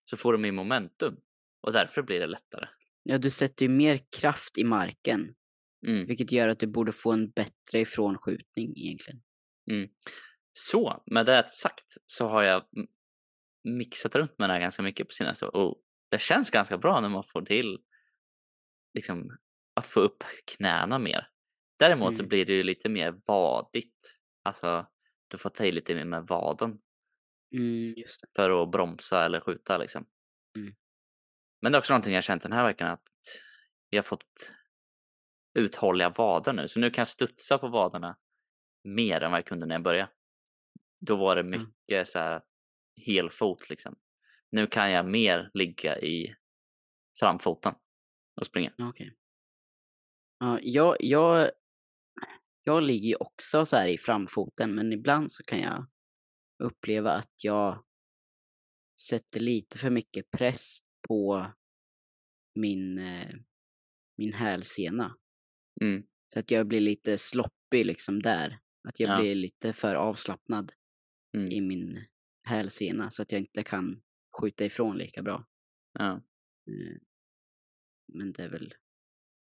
så får du mer momentum och därför blir det lättare. Ja, du sätter ju mer kraft i marken. Mm. Vilket gör att du borde få en bättre ifrånskjutning egentligen. Så med det sagt så har jag mixat runt med det här ganska mycket på senaste och det känns ganska bra när man får till liksom att få upp knäna mer. Däremot så Mm. blir det ju lite mer vadigt. Alltså du får ta i lite mer med vaden Mm, för att bromsa eller skjuta liksom. Mm. Men det är också någonting jag känt den här veckan att jag har fått uthålliga vader nu. Så nu kan jag studsa på vaderna mer än vad jag kunde när jag började. Då var det mycket så här helfot liksom. Nu kan jag mer ligga i framfoten och springa. Okej. Ja, jag, jag, jag ligger också så här i framfoten men ibland så kan jag uppleva att jag sätter lite för mycket press på min, eh, min hälsena. Mm. Så att jag blir lite sloppy liksom där. Att jag Ja. blir lite för avslappnad Mm. i min hälsena så att jag inte kan skjuta ifrån lika bra. Ja. Eh, Men det är väl,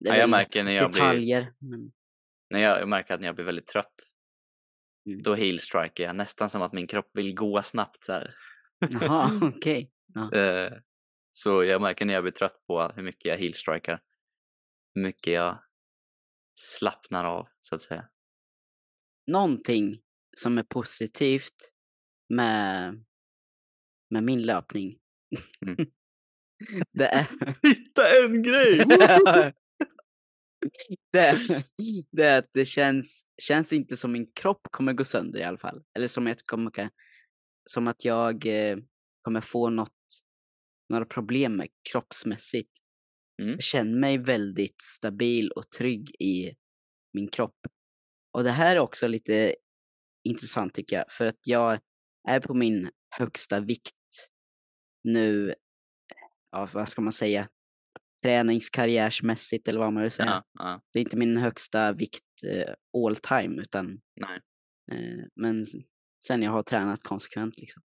det Ja, är jag väl märker när jag blir- detaljer. Men, När jag, jag märker att när jag blir väldigt trött Mm. då heelstriker jag nästan som att min kropp vill gå snabbt så här. jaha, okej. Ja. Så jag märker när jag blir trött på hur mycket jag heelstrikar. Hur mycket jag slappnar av, så att säga. Någonting som är positivt med, med min löpning. Mm. det är... Hitta en grej! det, är- det är att det känns, känns inte som min kropp kommer gå sönder i alla fall. Eller som att, kommer, ka- som att jag eh, kommer få något, några problem med kroppsmässigt. Mm. Jag känner mig väldigt stabil och trygg i min kropp. Och det här är också lite intressant tycker jag, för att jag är på min högsta vikt nu, ja vad ska man säga, träningskarriärsmässigt eller vad man vill säga. Ja, ja, Det är inte min högsta vikt eh, all time utan eh, men sen jag har tränat konsekvent liksom.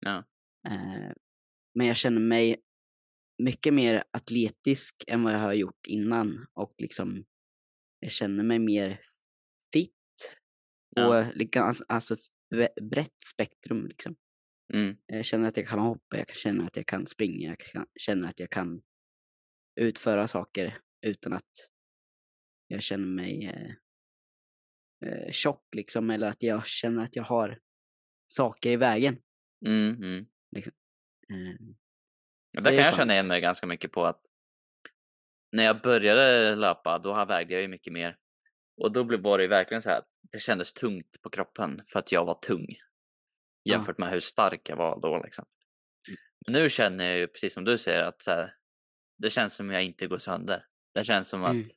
Ja. Eh, men jag känner mig mycket mer atletisk än vad jag har gjort innan och liksom jag känner mig mer fit Ja. och lika- alltså- alltså ett bre- brett spektrum liksom. Mm. Jag känner att jag kan hoppa, jag känner att jag kan springa, jag kan, känner att jag kan utföra saker utan att jag känner mig eh, eh, tjock liksom eller att jag känner att jag har saker i vägen. Mm, mm. Så Där det kan jag känna igen mig ganska mycket på att när jag började löpa, då vägde jag ju mycket mer. Och då blev- det verkligen så här, att det kändes tungt på kroppen för att jag var tung. Jämfört med hur stark jag var då liksom. Men nu känner jag ju precis som du säger att så här, det känns som jag inte går sönder. Det känns som att Mm.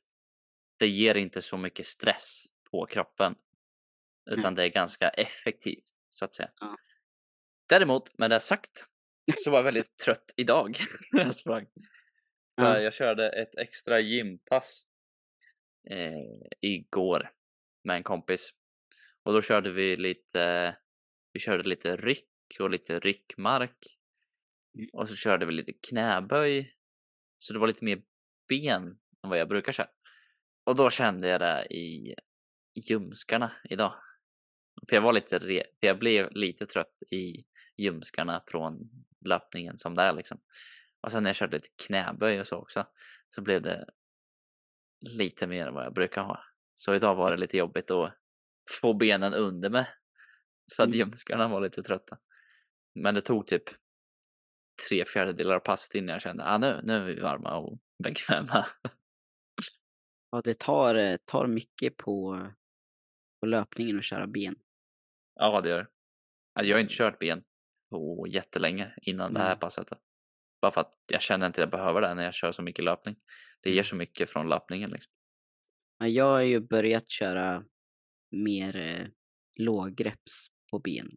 det ger inte så mycket stress på kroppen. Utan det är ganska effektivt så att säga. Ja. Däremot, med det sagt, så var jag väldigt trött idag när jag sprang. Ja. Jag körde ett extra gympass eh, igår med en kompis. Och då körde vi lite, vi körde lite ryck och lite ryckmark. Mm. Och så körde vi lite knäböj. Så det var lite mer ben än vad jag brukar köra. Och då kände jag det i ljumskarna idag. För jag var lite, re- för jag blev lite trött i ljumskarna från löpningen som det är liksom. Och sen när jag körde lite knäböj och så också så blev det lite mer än vad jag brukar ha. Så idag var det lite jobbigt att få benen under mig så att Mm. ljumskarna var lite trötta. Men det tog typ tre fjärdedelar av passet innan jag kände att ah, nu, nu är vi varma och bekväma. Ja, det tar, eh, tar mycket på, på löpningen att köra ben. ja, det gör det. Ja, Jag har inte kört ben på jättelänge innan det här Mm. passet. Bara för att jag känner inte att jag behöver det när jag kör så mycket löpning. Det ger Mm. så mycket från löpningen liksom. Ja, jag har ju börjat köra mer eh, lågreps på ben.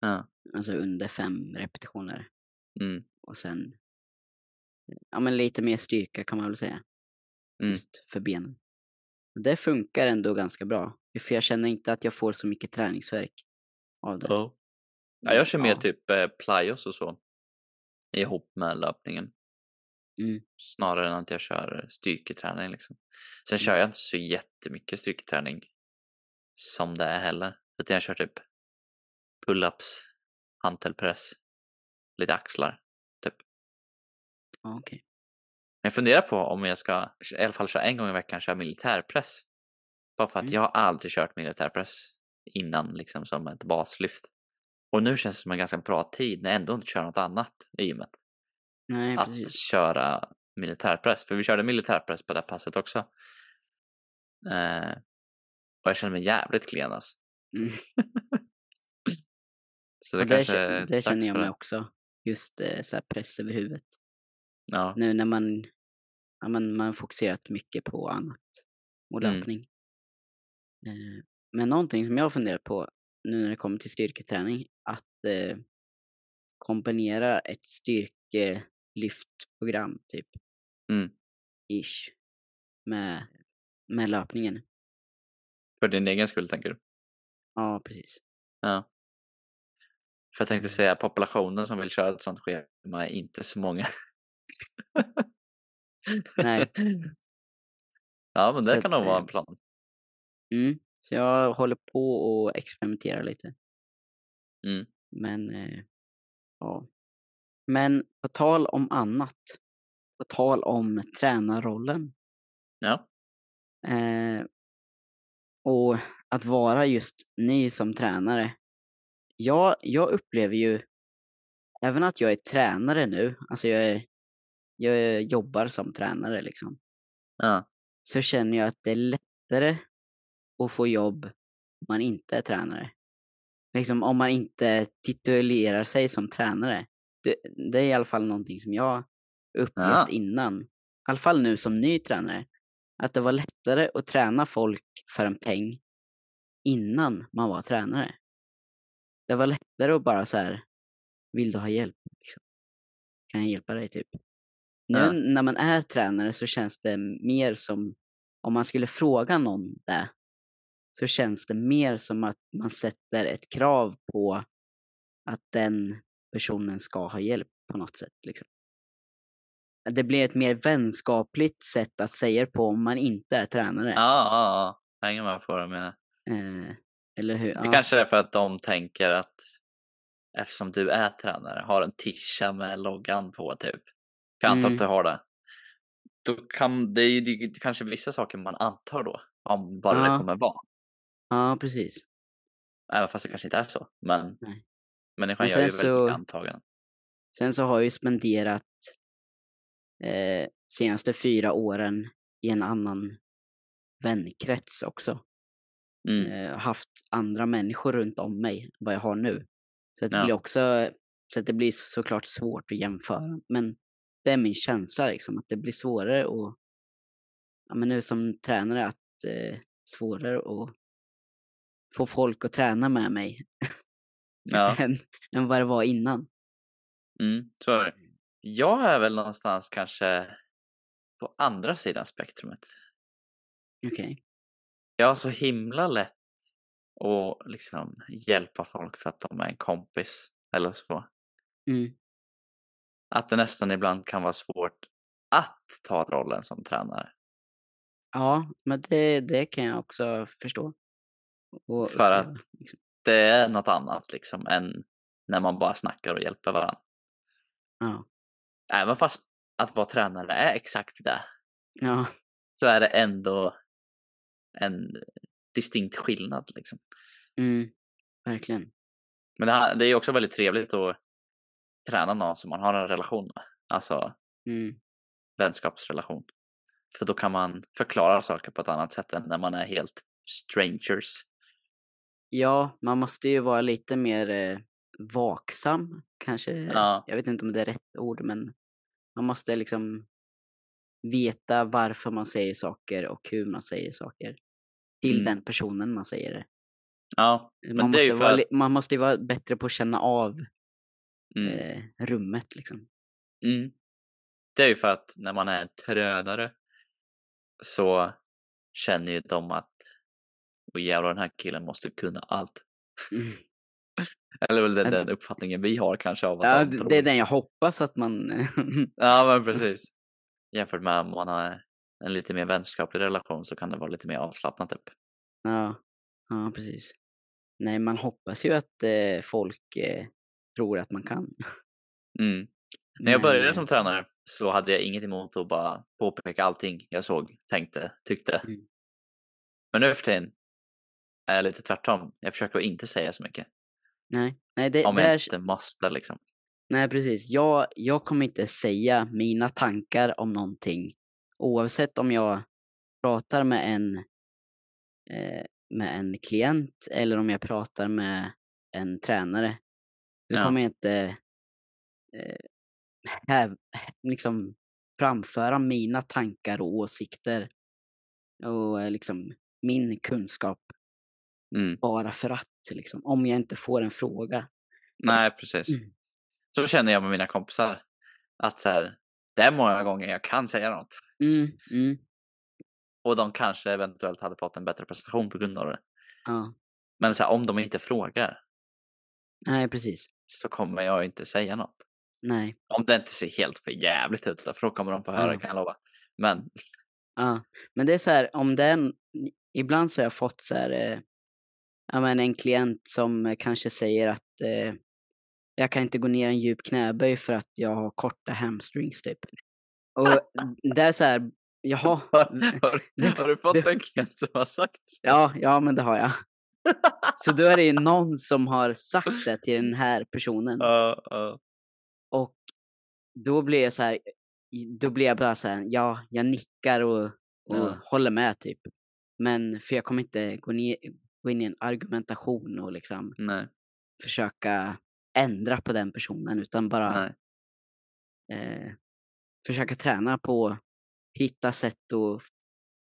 Ja. Alltså under fem repetitioner. Mm. Och sen ja, men lite mer styrka kan man väl säga. Mm. Just för benen. Det funkar ändå ganska bra. För jag känner inte att jag får så mycket träningsvärk av det. Ja. Ja, jag kör mer Ja. typ eh, plyos och så ihop med löpningen. Mm. Snarare än att jag kör styrketräning liksom. Sen Mm. kör jag inte så jättemycket styrketräning som det är heller. Utan jag kör typ pull-ups, hantelpress, lite axlar. Typ. Okej. Men jag funderar på om jag ska i alla fall köra en gång i veckan köra militärpress. Bara för att Mm. jag har aldrig kört militärpress innan liksom som ett baslyft. Och nu känns det som en ganska bra tid när jag ändå inte kör något annat i gymmet. Nej, att precis. köra militärpress. För vi körde militärpress på det här passet också. Eh, och jag känner mig jävligt klen alltså. Mm. Så det, Ja, det, det känner jag mig också. Just eh, så press över huvudet. Ja. Nu när man, ja, man, man har fokuserat mycket på annat och Mm. löpning. Eh, men någonting som jag har funderat på nu när det kommer till styrketräning, att eh, kombinera ett styrkelyftprogram typ, Mm. ish, med, med löpningen. För din egen skull tänker du? Ja, precis. Ja. För jag tänkte Mm. säga populationen som vill köra ett sånt schema är inte så många. Nej. Ja men det Så kan nog vara eh, en plan. Mm. Så jag håller på och experimenterar lite. Mm. Men, eh, ja. Men på tal om annat, på tal om tränarrollen. Ja. Eh, och att vara just ny som tränare. Jag, jag upplever ju, även att jag är tränare nu, alltså jag, är, jag jobbar som tränare liksom, Ja. så känner jag att det är lättare att få jobb om man inte är tränare. Liksom om man inte titulerar sig som tränare. Det, det är i alla fall någonting som jag upplevt Ja. innan. I alla fall nu som ny tränare. Att det var lättare att träna folk för en peng innan man var tränare. Det var lättare att bara så här, vill du ha hjälp? Liksom. Kan jag hjälpa dig typ? Nu Ja. när man är tränare så känns det mer som, om man skulle fråga någon det, så känns det mer som att man sätter ett krav på att den personen ska ha hjälp på något sätt. Liksom. Det blir ett mer vänskapligt sätt att säga det på om man inte är tränare. Ja, ja, ja. Hänger med på vad du menar. Eh, eller hur? Det Ja. kanske är för att de tänker att eftersom du är tränare, har en tisha med loggan på typ. Jag antar Mm. att du har det. Då kan det är ju det är kanske vissa saker man antar då om vad det Ja. kommer vara. Ja, precis. Även fast det kanske inte är så. Men Nej. människan Men gör ju väldigt så- antaganden. Sen så har jag ju spenderat eh, senaste fyra åren i en annan vänkrets också. Mm. Eh, haft andra människor runt om mig vad jag har nu. Så det Ja. blir också, så att det blir såklart svårt att jämföra. Men det är min känsla liksom, att det blir svårare att, ja men nu som tränare, att eh, svårare att få folk att träna med mig Ja. än, än vad det var innan. Mm, så är det. Jag är väl någonstans kanske på andra sidan spektrumet. Okej. Jag har så himla lätt att liksom hjälpa folk för att de är en kompis eller så. Mm. Att det nästan ibland kan vara svårt att ta rollen som tränare. Ja, men det, det kan jag också förstå. Och För att- liksom. Det är något annat liksom än när man bara snackar och hjälper varandra. Ja. Även fast att vara tränare är exakt det, Ja. så är det ändå en distinkt skillnad liksom. Mm. Verkligen. Men det, här, det är också väldigt trevligt att träna någon som man har en relation med. Alltså Mm. vänskapsrelation. För då kan man förklara saker på ett annat sätt än när man är helt strangers. Ja, man måste ju vara lite mer eh, vaksam, kanske. Ja. Jag vet inte om det är rätt ord, men man måste liksom veta varför man säger saker och hur man säger saker. Till Mm. den personen man säger det. Ja, men Man det måste, vara, att, man måste vara bättre på att känna av mm, eh, rummet liksom. mm. Det är ju för att när man är tränare så känner ju de att och jävlar den här killen måste kunna allt. Mm. Eller väl den, den uppfattningen vi har kanske av att Ja, tror. det är den jag hoppas att man... Ja, men precis. Jämfört med om man har en lite mer vänskaplig relation så kan det vara lite mer avslappnat typ. ja, ja, precis. Nej, man hoppas ju att eh, folk eh, tror att man kan. Mm. När jag började eh, som tränare så hade jag inget emot att bara påpeka allting jag såg, tänkte, tyckte. Mm. Men nu för tiden är lite tvärtom. Jag försöker att inte säga så mycket. Nej, nej, det, Om det jag är, inte måste liksom. nej precis. Jag, jag kommer inte säga mina tankar om någonting oavsett om jag pratar med en, eh, med en klient eller om jag pratar med en tränare. Då Ja. kommer jag inte eh, häv, liksom framföra mina tankar och åsikter och eh, liksom min kunskap Mm. bara för att, liksom, om jag inte får en fråga. Nej, precis. Mm. Så känner jag med mina kompisar. Att så här, det är många gånger jag kan säga något. Mm, mm, Och de kanske eventuellt hade fått en bättre prestation på grund av det. ja. Men så här, om de inte frågar Nej, precis. så kommer jag inte säga något. Nej. Om det inte ser helt för jävligt ut för då kommer de få höra Ja. kan jag lova. Men Ja. Men det är så här, om den, ibland så har jag fått så här, eh, ja men en klient som eh, kanske säger att eh, jag kan inte gå ner en djup knäböj för att jag har korta hamstrings typ. Och det är så här, Jaha. Har, har, har du fått det- en klient som har sagt så? Ja, ja, men det har jag. Så då är det ju någon som har sagt det till den här personen. Ja, ja. Och då blir jag så här, då blir jag bara så här, ja, jag nickar och, och Ja. håller med typ. Men för jag kommer inte gå, ner, gå in i en argumentation och liksom Nej, försöka ändra på den personen utan bara eh, försöka träna på att hitta sätt att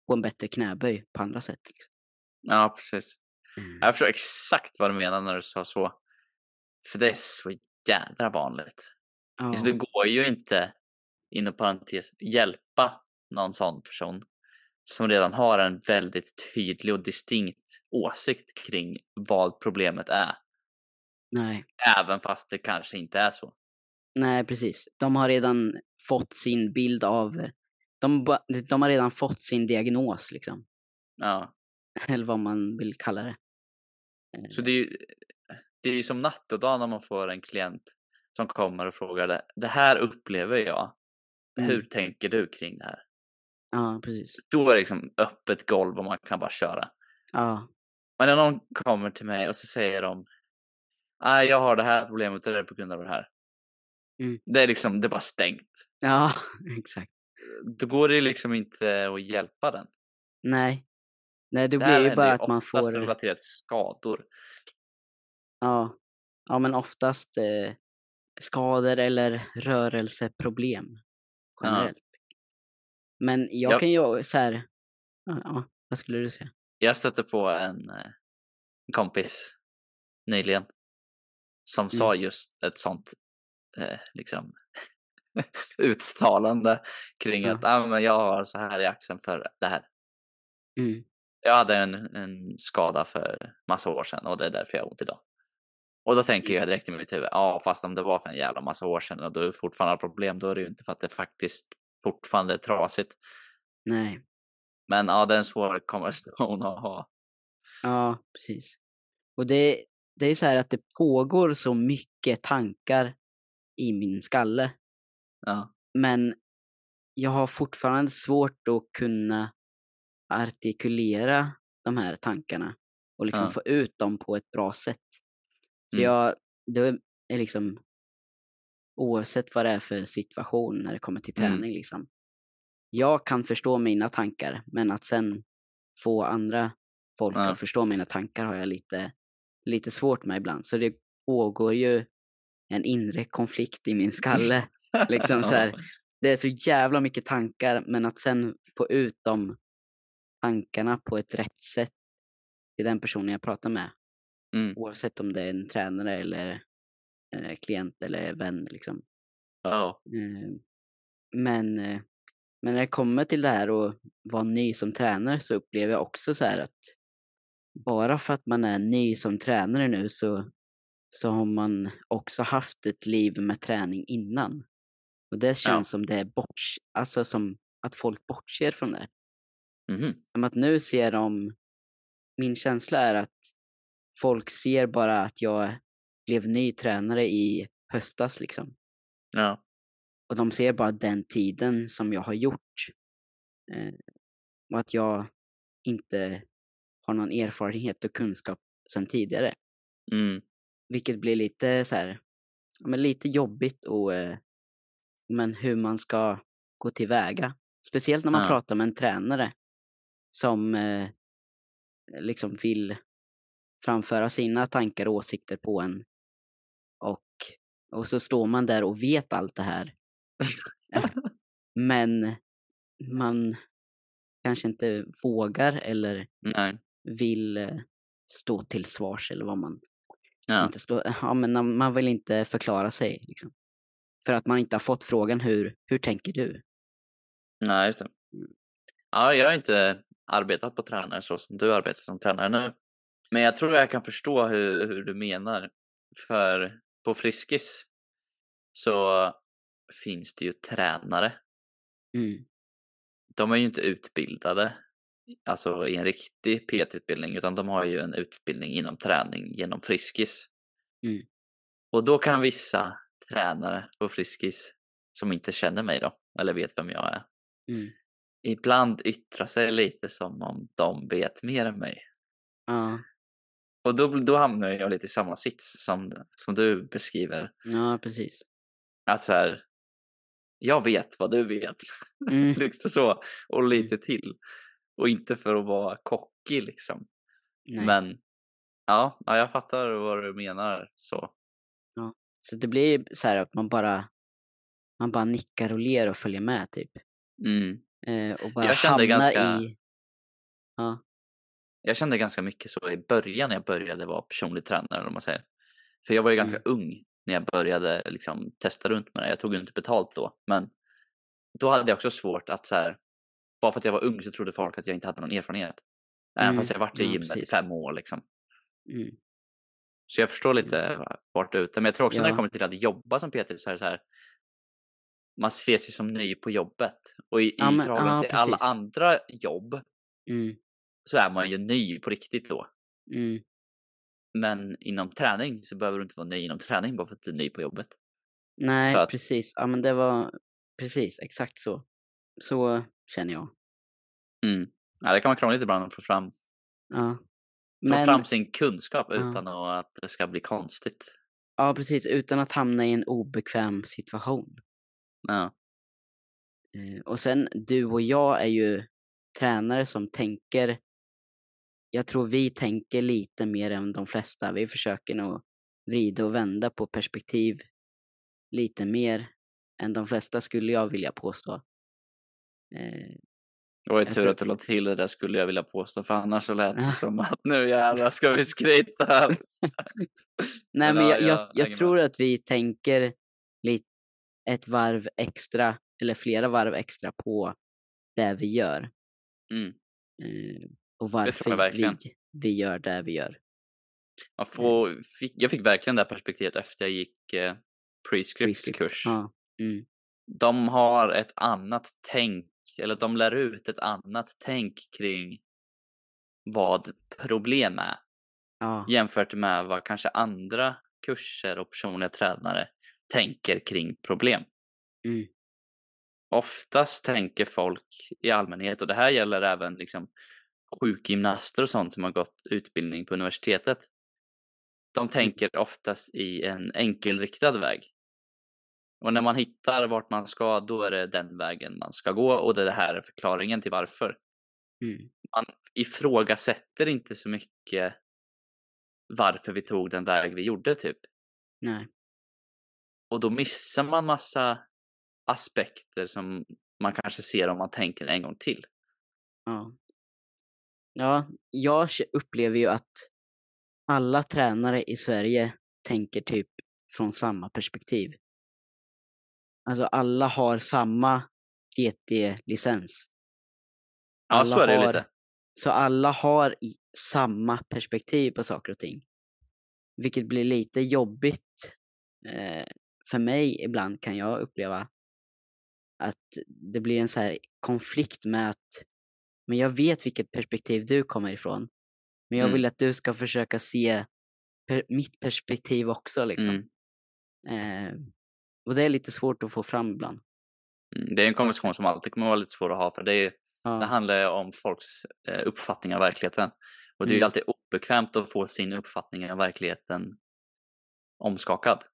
få en bättre knäböj på andra sätt. Liksom. Ja, precis. Mm. Jag förstår exakt vad du menar när du sa så. För det är så jädra vanligt. Ja, Så det går ju inte, inom parentes, hjälpa någon sån person som redan har en väldigt tydlig och distinkt åsikt kring vad problemet är. nej, Även fast det kanske inte är så. nej, precis. De har redan fått sin bild av, de, de har redan fått sin diagnos liksom. Ja. Eller vad man vill kalla det. Så det är ju, det är ju som natt och dag när man får en klient som kommer och frågar det. Det här upplever jag. Hur Mm. tänker du kring det här? Ja, precis. Då är det liksom öppet golv och man kan bara köra. Ja, Men när någon kommer till mig och så säger de Nej, jag har det här problemet och det är på grund av det här. Mm. Det är liksom, det är bara stängt. ja, exakt. Då går det liksom inte att hjälpa den. Nej. Nej, det Det blir ju bara att man får, relaterat till skador. ja, ja men oftast eh, skador eller rörelseproblem generellt. Men jag Ja. kan ju så här, ja, vad skulle du säga? Jag stötte på en, eh, en kompis nyligen som sa just ett sånt eh, liksom uttalande kring Ja. att ah, men jag har så här i axeln för det här. Mm. Jag hade en, en skada för massa år sedan och det är därför jag har ont idag. Och då tänker jag direkt i mitt huvud, ja fast om det var för en jävla massa år sedan och du fortfarande har problem, då är det ju inte för att det faktiskt fortfarande trasigt. Nej, Men ja, det är en svår konversation att ha. ja, precis. Och det, det är så här att det pågår så mycket tankar i min skalle. Ja, Men jag har fortfarande svårt att kunna artikulera de här tankarna och liksom Ja. få ut dem på ett bra sätt. Så Mm. jag, det är liksom oavsett vad det är för situation när det kommer till Mm. träning liksom. Jag kan förstå mina tankar, men att sen få andra folk Ja. att förstå mina tankar har jag lite, lite svårt med ibland. Så det pågår ju en inre konflikt i min skalle. liksom så här, det är så jävla mycket tankar, men att sen få ut de tankarna på ett rätt sätt till den personen jag pratar med. Mm. Oavsett om det är en tränare eller eh, klient eller vän. Liksom. Ja. Eh, men, eh, men när det kommer till det här att vara ny som tränare så upplever jag också så här att bara för att man är ny som tränare nu så, så har man också haft ett liv med träning innan. Och det känns som det är bort, alltså som att folk bortser från det. Mhm. Som att nu ser de, min känsla är att folk ser bara att jag blev ny tränare i höstas liksom. Ja. Och de ser bara den tiden som jag har gjort. Eh, och att jag inte har någon erfarenhet och kunskap sedan tidigare. Mm. Vilket blir lite så här, men lite jobbigt och eh, men hur man ska gå tillväga. Speciellt när man Ja. pratar med en tränare som eh, liksom vill framföra sina tankar och åsikter på en. Och, så står man där och vet allt det här. Men man kanske inte vågar eller Nej. vill eh, stå till svars eller vad man Ja. inte stå, ja, men man vill inte förklara sig. Liksom. För att man inte har fått frågan hur, hur tänker du? Nej, just det. Ja, jag har inte arbetat på tränare så som du arbetar som tränare nu. Men jag tror jag kan förstå hur, hur du menar. För på Friskis så finns det ju tränare. Mm. De är ju inte utbildade alltså i en riktig PT-utbildning utan de har ju en utbildning inom träning genom Friskis. Mm. Och då kan vissa tränare på Friskis som inte känner mig då, eller vet vem jag är, Mm. ibland yttra sig lite som om de vet mer än mig. Ja, Och då, då hamnar jag lite i samma sits som, som du beskriver. ja precis. Att så här, jag vet vad du vet. Mm. liksom så. Och lite till. Och inte för att vara cocky liksom. Nej. Men ja, ja, jag fattar vad du menar så. Så det blir så här att man bara, man bara nickar och ler och följer med typ. Mm. Eh, och bara Jag kände hamnar ganska- i... Ja, Jag kände ganska mycket så i början när jag började vara personlig tränare, vad man säger. För jag var ju ganska Mm. ung när jag började liksom, testa runt med det. Jag tog ju inte betalt då, men då hade jag också svårt att så här, bara för att jag var ung så trodde folk att jag inte hade någon erfarenhet. Även Mm, fast jag varit i ja, gymmet i precis. fem år liksom. mm, Så jag förstår lite vart du är ute. Men jag tror också när det Ja. kommer till att jobba som PT så är det så här. Man ses ju som ny på jobbet. Och i, Ja, i men- förhållande ja, till alla precis. andra jobb mm, så är man ju ny på riktigt då. mm. Men inom träning så behöver du inte vara ny inom träning bara för att du är ny på jobbet. Nej, att- precis. Ja, men det var precis exakt så. Så känner jag. Mm. Ja, det kan vara krångligt ibland att få fram, Ja. få Men, fram sin kunskap Ja. utan att det ska bli konstigt. ja precis, utan att hamna i en obekväm situation. Ja. Eh, Och sen, du och jag är ju tränare som tänker, jag tror vi tänker lite mer än de flesta. Vi försöker nog vrida och vända på perspektiv lite mer än de flesta skulle jag vilja påstå. Eh, Det var ju tur tror- att du la till det där skulle jag vilja påstå för annars så lät det som att nu jävlar ska vi skryta. Nej, Men men ja, jag, jag jag, tror att vi tänker lite ett varv extra, eller flera varv extra på det vi gör. Mm. Eh, och varför vi, vi gör det vi gör. Man får, fick, jag fick verkligen det här perspektivet efter jag gick eh, Prescripts Prescript. kurs. Ja. Mm. De har ett annat tänk, eller de lär ut ett annat tänk kring vad problem är Ja. jämfört med vad kanske andra kurser och personliga tränare tänker kring problem. Mm. Oftast tänker folk i allmänhet, och det här gäller även liksom sjukgymnaster och sånt som har gått utbildning på universitetet. De tänker oftast i en enkelriktad väg. Och när man hittar vart man ska, då är det den vägen man ska gå och det här är förklaringen till varför. Mm. Man ifrågasätter inte så mycket varför vi tog den väg vi gjorde typ. Nej. Och då missar man massa aspekter som man kanske ser om man tänker en gång till. Ja. Ja, jag upplever ju att alla tränare i Sverige tänker typ från samma perspektiv. Alltså alla har samma PT-licens. Ja, Alla så är det har- lite. Så alla har samma perspektiv på saker och ting. Vilket blir lite jobbigt. Eh, för mig ibland kan jag uppleva att det blir en så här konflikt med att men jag vet vilket perspektiv du kommer ifrån. Men jag Mm. vill att du ska försöka se per, mitt perspektiv också liksom. Mm. Eh, och det är lite svårt att få fram ibland. Mm, Det är en konversation som alltid kommer vara lite svår att ha för det, är, det Ja, handlar ju om folks eh, uppfattning av verkligheten. Och det är Mm. alltid obekvämt att få sin uppfattning av verkligheten omskakad.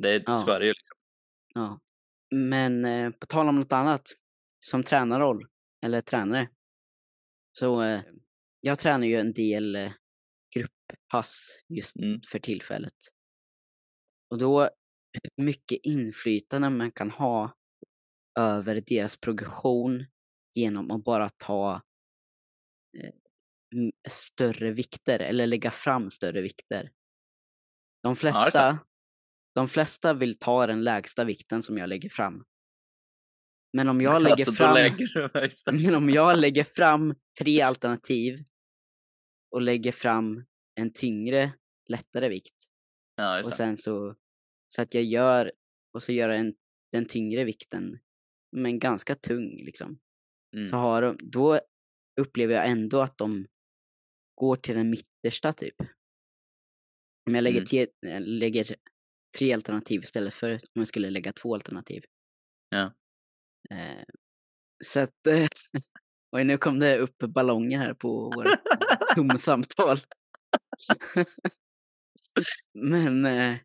Det, Ja. Så är det ju liksom. ja. Men eh, på tal om något annat, som tränarroll, eller tränare, så eh, jag tränar ju en del eh, grupppass just Mm. för tillfället. Och då, mycket inflytande man kan ha över deras progression genom att bara ta eh, större vikter, eller lägga fram större vikter. De flesta, de flesta vill ta den lägsta vikten som jag lägger fram. Men om jag lägger alltså, fram... Lägger. Men om jag lägger fram tre alternativ och lägger fram en tyngre, lättare vikt Ja, och sen så, så att jag gör, och så gör jag en, den tyngre vikten, men ganska tung liksom. Mm. Så har de, då upplever jag ändå att de går till den mittersta typ. Om jag lägger, Mm. te, äh, lägger tre alternativ istället för om jag skulle lägga två alternativ. Ja. Eh, Så att, eh, oj nu kom det upp ballonger här på vårt tomsamtal. Men, eh,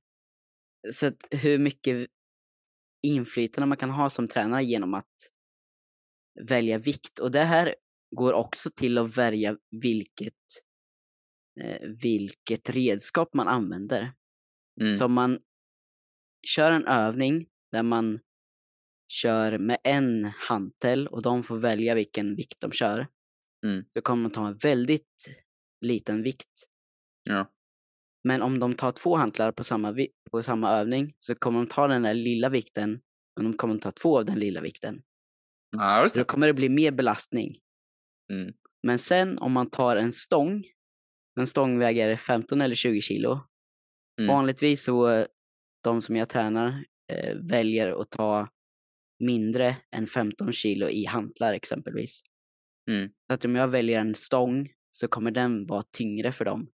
så att hur mycket inflytande man kan ha som tränare genom att välja vikt. Och det här går också till att välja vilket, eh, vilket redskap man använder. Mm. Så om man kör en övning där man kör med en hantel och de får välja vilken vikt de kör. Mm. Så kommer de ta en väldigt liten vikt. Ja. Men om de tar två hantlar på samma, på samma övning så kommer de ta den där lilla vikten men de kommer ta två av den lilla vikten. Ja, Så då kommer det bli mer belastning. Mm. Men sen om man tar en stång, en stång väger 15 eller 20 kilo. Mm. Vanligtvis så, eh, de som jag tränar eh, väljer att ta mindre än 15 kilo i hantlar exempelvis. Mm. Så att om jag väljer en stång så kommer den vara tyngre för dem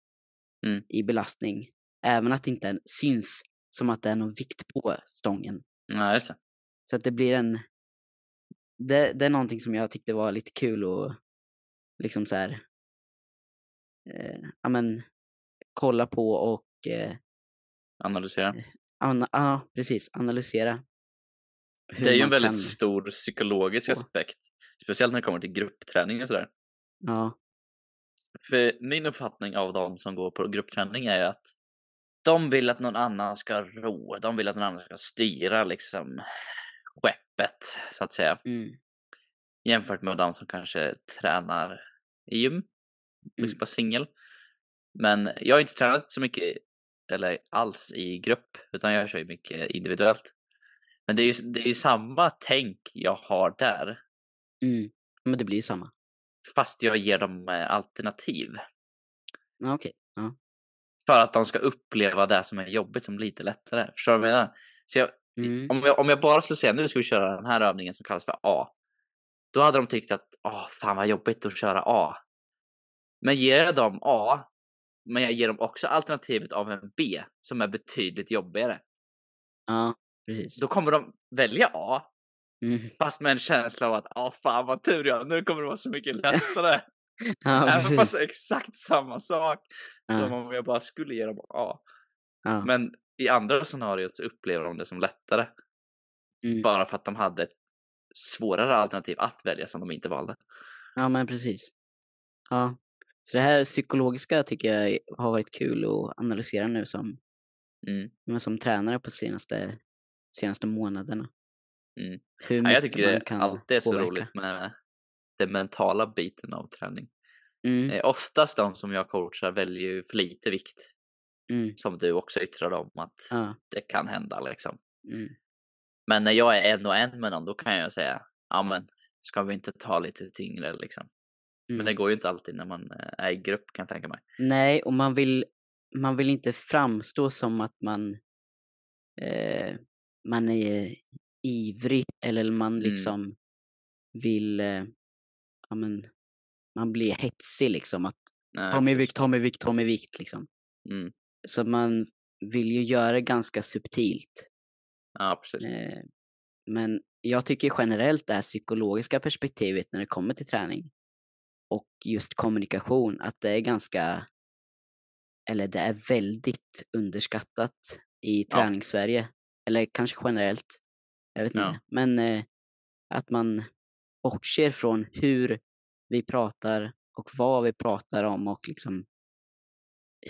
Mm. i belastning. Även att det inte syns som att det är någon vikt på stången. Ja, just det. Så att det blir en... Det, det är någonting som jag tyckte var lite kul och liksom så här... Eh, men, kolla på och... Eh, Analysera. ana, ja, precis. Analysera. Det är ju en väldigt kan- stor psykologisk aspekt. Speciellt när det kommer till gruppträning och sådär. Ja. För min uppfattning av de som går på gruppträning är ju att de vill att någon annan ska ro. De vill att någon annan ska styra liksom skeppet så att säga. Mm. Jämfört med de som kanske tränar i gym. Liksom Mm. på singel. Men jag har inte tränat så mycket eller alls i grupp utan jag kör ju mycket individuellt. Men det är ju, det är ju samma tänk jag har där Mm. Men det blir ju samma. fast jag ger dem eh, alternativ. Ja, okej. Ja. För att de ska uppleva det som är jobbigt som lite lättare. Förstår du vad jag menar? Så jag, Mm. om, jag, om jag bara skulle säga nu ska vi köra den här övningen som kallas för A. Då hade de tyckt att åh, fan vad jobbigt att köra A. Men ger jag dem A, men jag ger dem också alternativet av en B som är betydligt jobbigare. Ja, precis. Då kommer de välja A, Mm. fast med en känsla av att åh fan vad tur jag nu kommer det vara så mycket lättare. Ja, Även fast det är exakt samma sak som Ja. om jag bara skulle ge dem A. Ja. Men i andra scenariot så upplever de det som lättare. Mm. Bara för att de hade ett svårare alternativ att välja som de inte valde. Ja, men precis. Ja. Så det här psykologiska tycker jag har varit kul att analysera nu som, Mm. men som tränare på senaste, senaste månaderna. Mm. Hur Ja, jag tycker det alltid är så påverka. roligt med den mentala biten av träning. Mm. Eh, oftast de som jag coachar väljer ju för lite vikt. Mm. Som du också yttrade om att Ja. det kan hända liksom. Mm. Men när jag är en och en med någon då kan jag säga, ja men ska vi inte ta lite tyngre liksom. Men det Mm. går ju inte alltid när man eh, är i grupp kan jag tänka mig. Nej, och man vill, man vill inte framstå som att man, eh, man är ivrig eller man Mm. liksom vill, eh, ja men, man blir hetsig liksom. Att Nej, ta mig vikt, ta mig vikt, ta mig vikt liksom. Mm. Så man vill ju göra det ganska subtilt. Ja, precis. Eh, men jag tycker generellt det här psykologiska perspektivet när det kommer till träning och just kommunikation, att det är ganska, eller det är väldigt underskattat i träningssverige. Eller kanske generellt, jag vet Ja. inte. Men eh, att man bortser från hur vi pratar och vad vi pratar om och liksom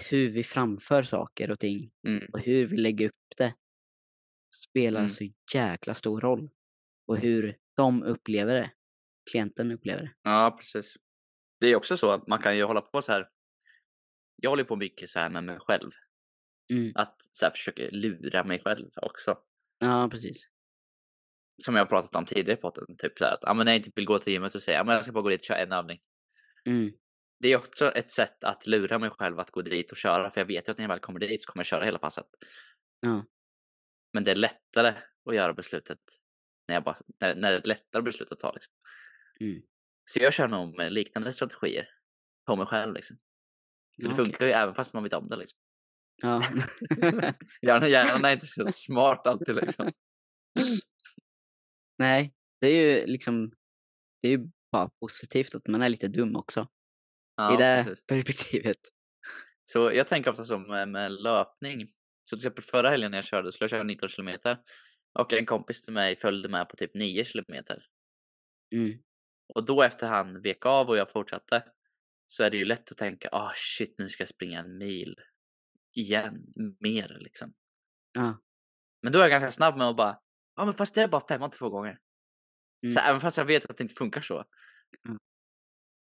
hur vi framför saker och ting Mm. och hur vi lägger upp det spelar Mm. så jäkla stor roll. Och hur de upplever det. Klienten upplever det. Ja, precis. Det är också så att man kan ju hålla på så här. Jag håller på mycket så här med mig själv. Mm. Att så här försöka lura mig själv också. Ja, precis. Som jag har pratat om tidigare på podden. Typ så här att ja, men när jag inte vill gå till gymmet så säger jag men jag ska bara gå dit och köra en övning. Mm. Det är också ett sätt att lura mig själv att gå dit och köra. För jag vet ju att när jag väl kommer dit så kommer jag köra hela passet. Ja. Men det är lättare att göra beslutet när, jag bara, när, när det är ett lättare beslut att ta. Liksom. Mm. Så jag kör nog med liknande strategier på mig själv. Liksom. För det Okej. funkar ju även fast man vet om det. Liksom. Ja. Hjärnan, hjärnan är inte så smart alltid. Liksom. Nej, det är ju liksom det är ju bara positivt att man är lite dum också. Ja, I det precis. perspektivet. Så jag tänker ofta så med, med löpning. Så till exempel förra helgen när jag körde skulle jag köra 19 kilometer och en kompis till mig följde med på typ 9 kilometer. Mm. Och då efter han vek av och jag fortsatte så är det ju lätt att tänka ah shit nu ska jag springa en mil igen, mer liksom. Ja. Men då är jag ganska snabb med att bara ja men fast det är bara femman två gånger. Mm. Så även fast jag vet att det inte funkar så. Mm.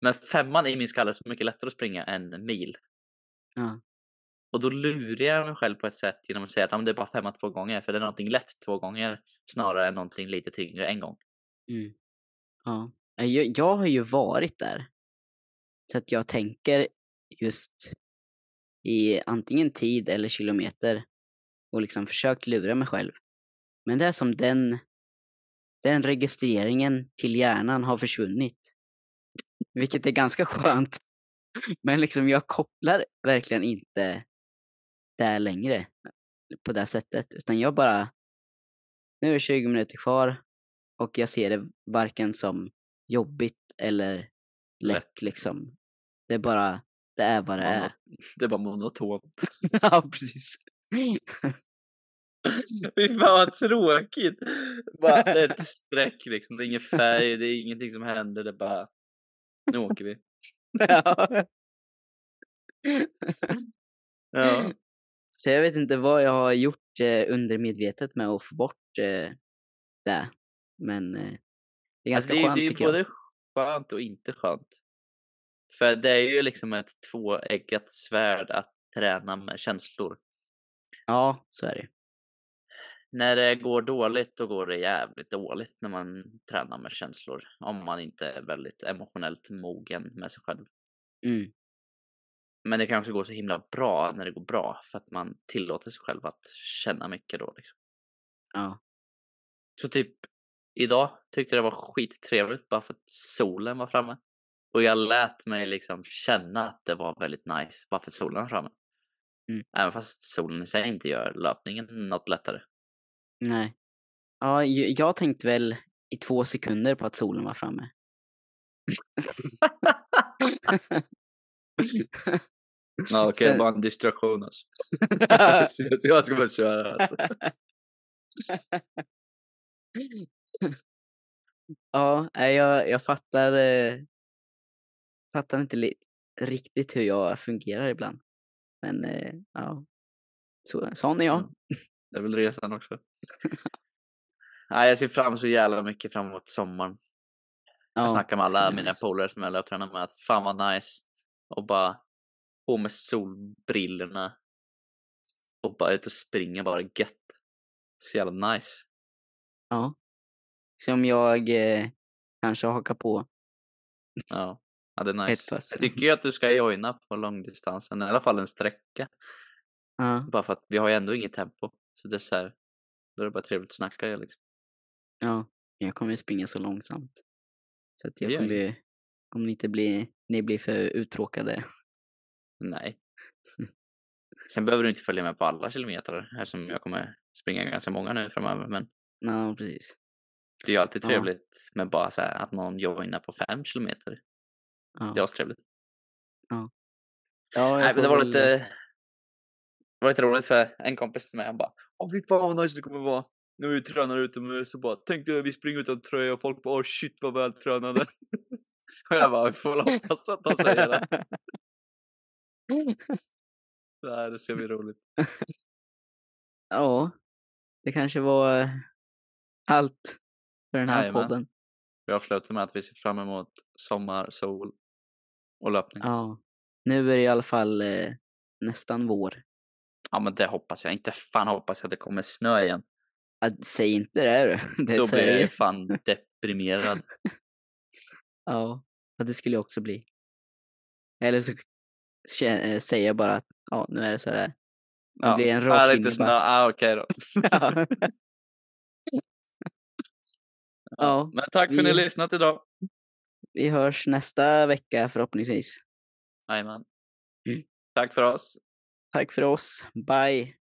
Men femman i min skalle är så mycket lättare att springa än mil. Ja. Och då lurar jag mig själv på ett sätt genom att säga att men det är bara femma två gånger. För det är någonting lätt två gånger snarare än någonting lite tyngre en gång. Mm. Ja. Jag, jag har ju varit där. Så att jag tänker just i antingen tid eller kilometer och liksom försökt lura mig själv. Men det är som den, den registreringen till hjärnan har försvunnit. Vilket är ganska skönt. Men liksom jag kopplar verkligen inte där längre på det sättet. Utan jag bara, nu är det 20 minuter kvar och jag ser det varken som jobbigt eller lätt Lätt. liksom. Det är bara, det är vad det är. Mono- Det är bara monotont. ja, precis. Fy fan vad tråkigt. Bara, det är ett streck liksom. Det är ingen färg, det är ingenting som händer. Det är bara, nu åker vi. ja. Ja. Så jag vet inte vad jag har gjort eh, undermedvetet med att få bort eh, det. Men eh, det är Alltså, ganska det, är- skönt det är tycker jag. både skönt och inte skönt. För det är ju liksom ett tvåeggat svärd att träna med känslor. Ja, så är det. När det går dåligt, då går det jävligt dåligt när man tränar med känslor. Om man inte är väldigt emotionellt mogen med sig själv. Mm. Men det kan också gå så himla bra när det går bra för att man tillåter sig själv att känna mycket då. Liksom. Ja. Så typ idag tyckte jag det var skittrevligt bara för att solen var framme. Och jag lät mig liksom känna att det var väldigt nice bara för solen var framme. Mm. Även fast solen i sig inte gör löpningen något lättare. Nej. Ja, jag tänkte väl i två sekunder på att solen var framme. Ja, okej, Sen- bara en distraktion alltså. så jag- ska bara köra alltså. ja, jag, jag fattar, eh, fattar inte riktigt hur jag fungerar ibland. Men eh, ja, så, sån är jag. Ja. Det är väl resan också. Nej, jag ser fram så jävla mycket fram emot sommaren. Ja, jag snackar med alla mina nice. polare som jag löptränar med att fan vad nice. Och bara på med solbrillorna. Och bara ut och springa bara gött. Så jävla nice. Ja. Som jag eh, kanske hakar på Ja, ja det är ett nice. pass. Jag tycker ju att du ska joina på långdistansen, i alla fall en sträcka. Ja, Bara för att vi har ju ändå inget tempo. Så det är så här, då är det bara trevligt att snacka liksom. ja, jag kommer springa så långsamt. Så att jag kommer om ni inte blir, ni blir för uttråkade. Nej. Sen behöver du inte följa med på alla kilometer eftersom jag kommer springa ganska många nu framöver. Men Ja, precis. det är ju alltid Ja. trevligt med bara så här att någon joinar på fem kilometer. Ja. Det är trevligt. Ja, jag Nej, men det var väl- lite, det var lite roligt för en kompis till mig han bara Åh fy fan vad nice det kommer vara. Nu är vi tränar utomhus och bara tänk dig vi springer utan tröja och folk bara åh shit vad vältränade. och jag bara vi får väl hoppas att de säger det. Nej, det ska bli roligt. ja, det kanske var eh, allt för den här Jajamän. podden. Vi avslutar med att vi ser fram emot sommar, sol och löpning. Ja. Ja, nu är det i alla fall eh, nästan vår. men det hoppas jag. Inte fan hoppas jag att det kommer snö igen. Ah, säg inte det du. Det Då blir jag fan deprimerad. Ja, ja, det skulle jag också bli. Eller så eh, säger jag bara att ja, nu är det så här. Det Ja, blir en är rak linje inte snö? bara. Ah, okej då. Ja. Ja, Men tack för att ni har lyssnat idag. Vi hörs nästa vecka förhoppningsvis. Jajamän. Mm. Tack för oss. Tack för oss. Bye.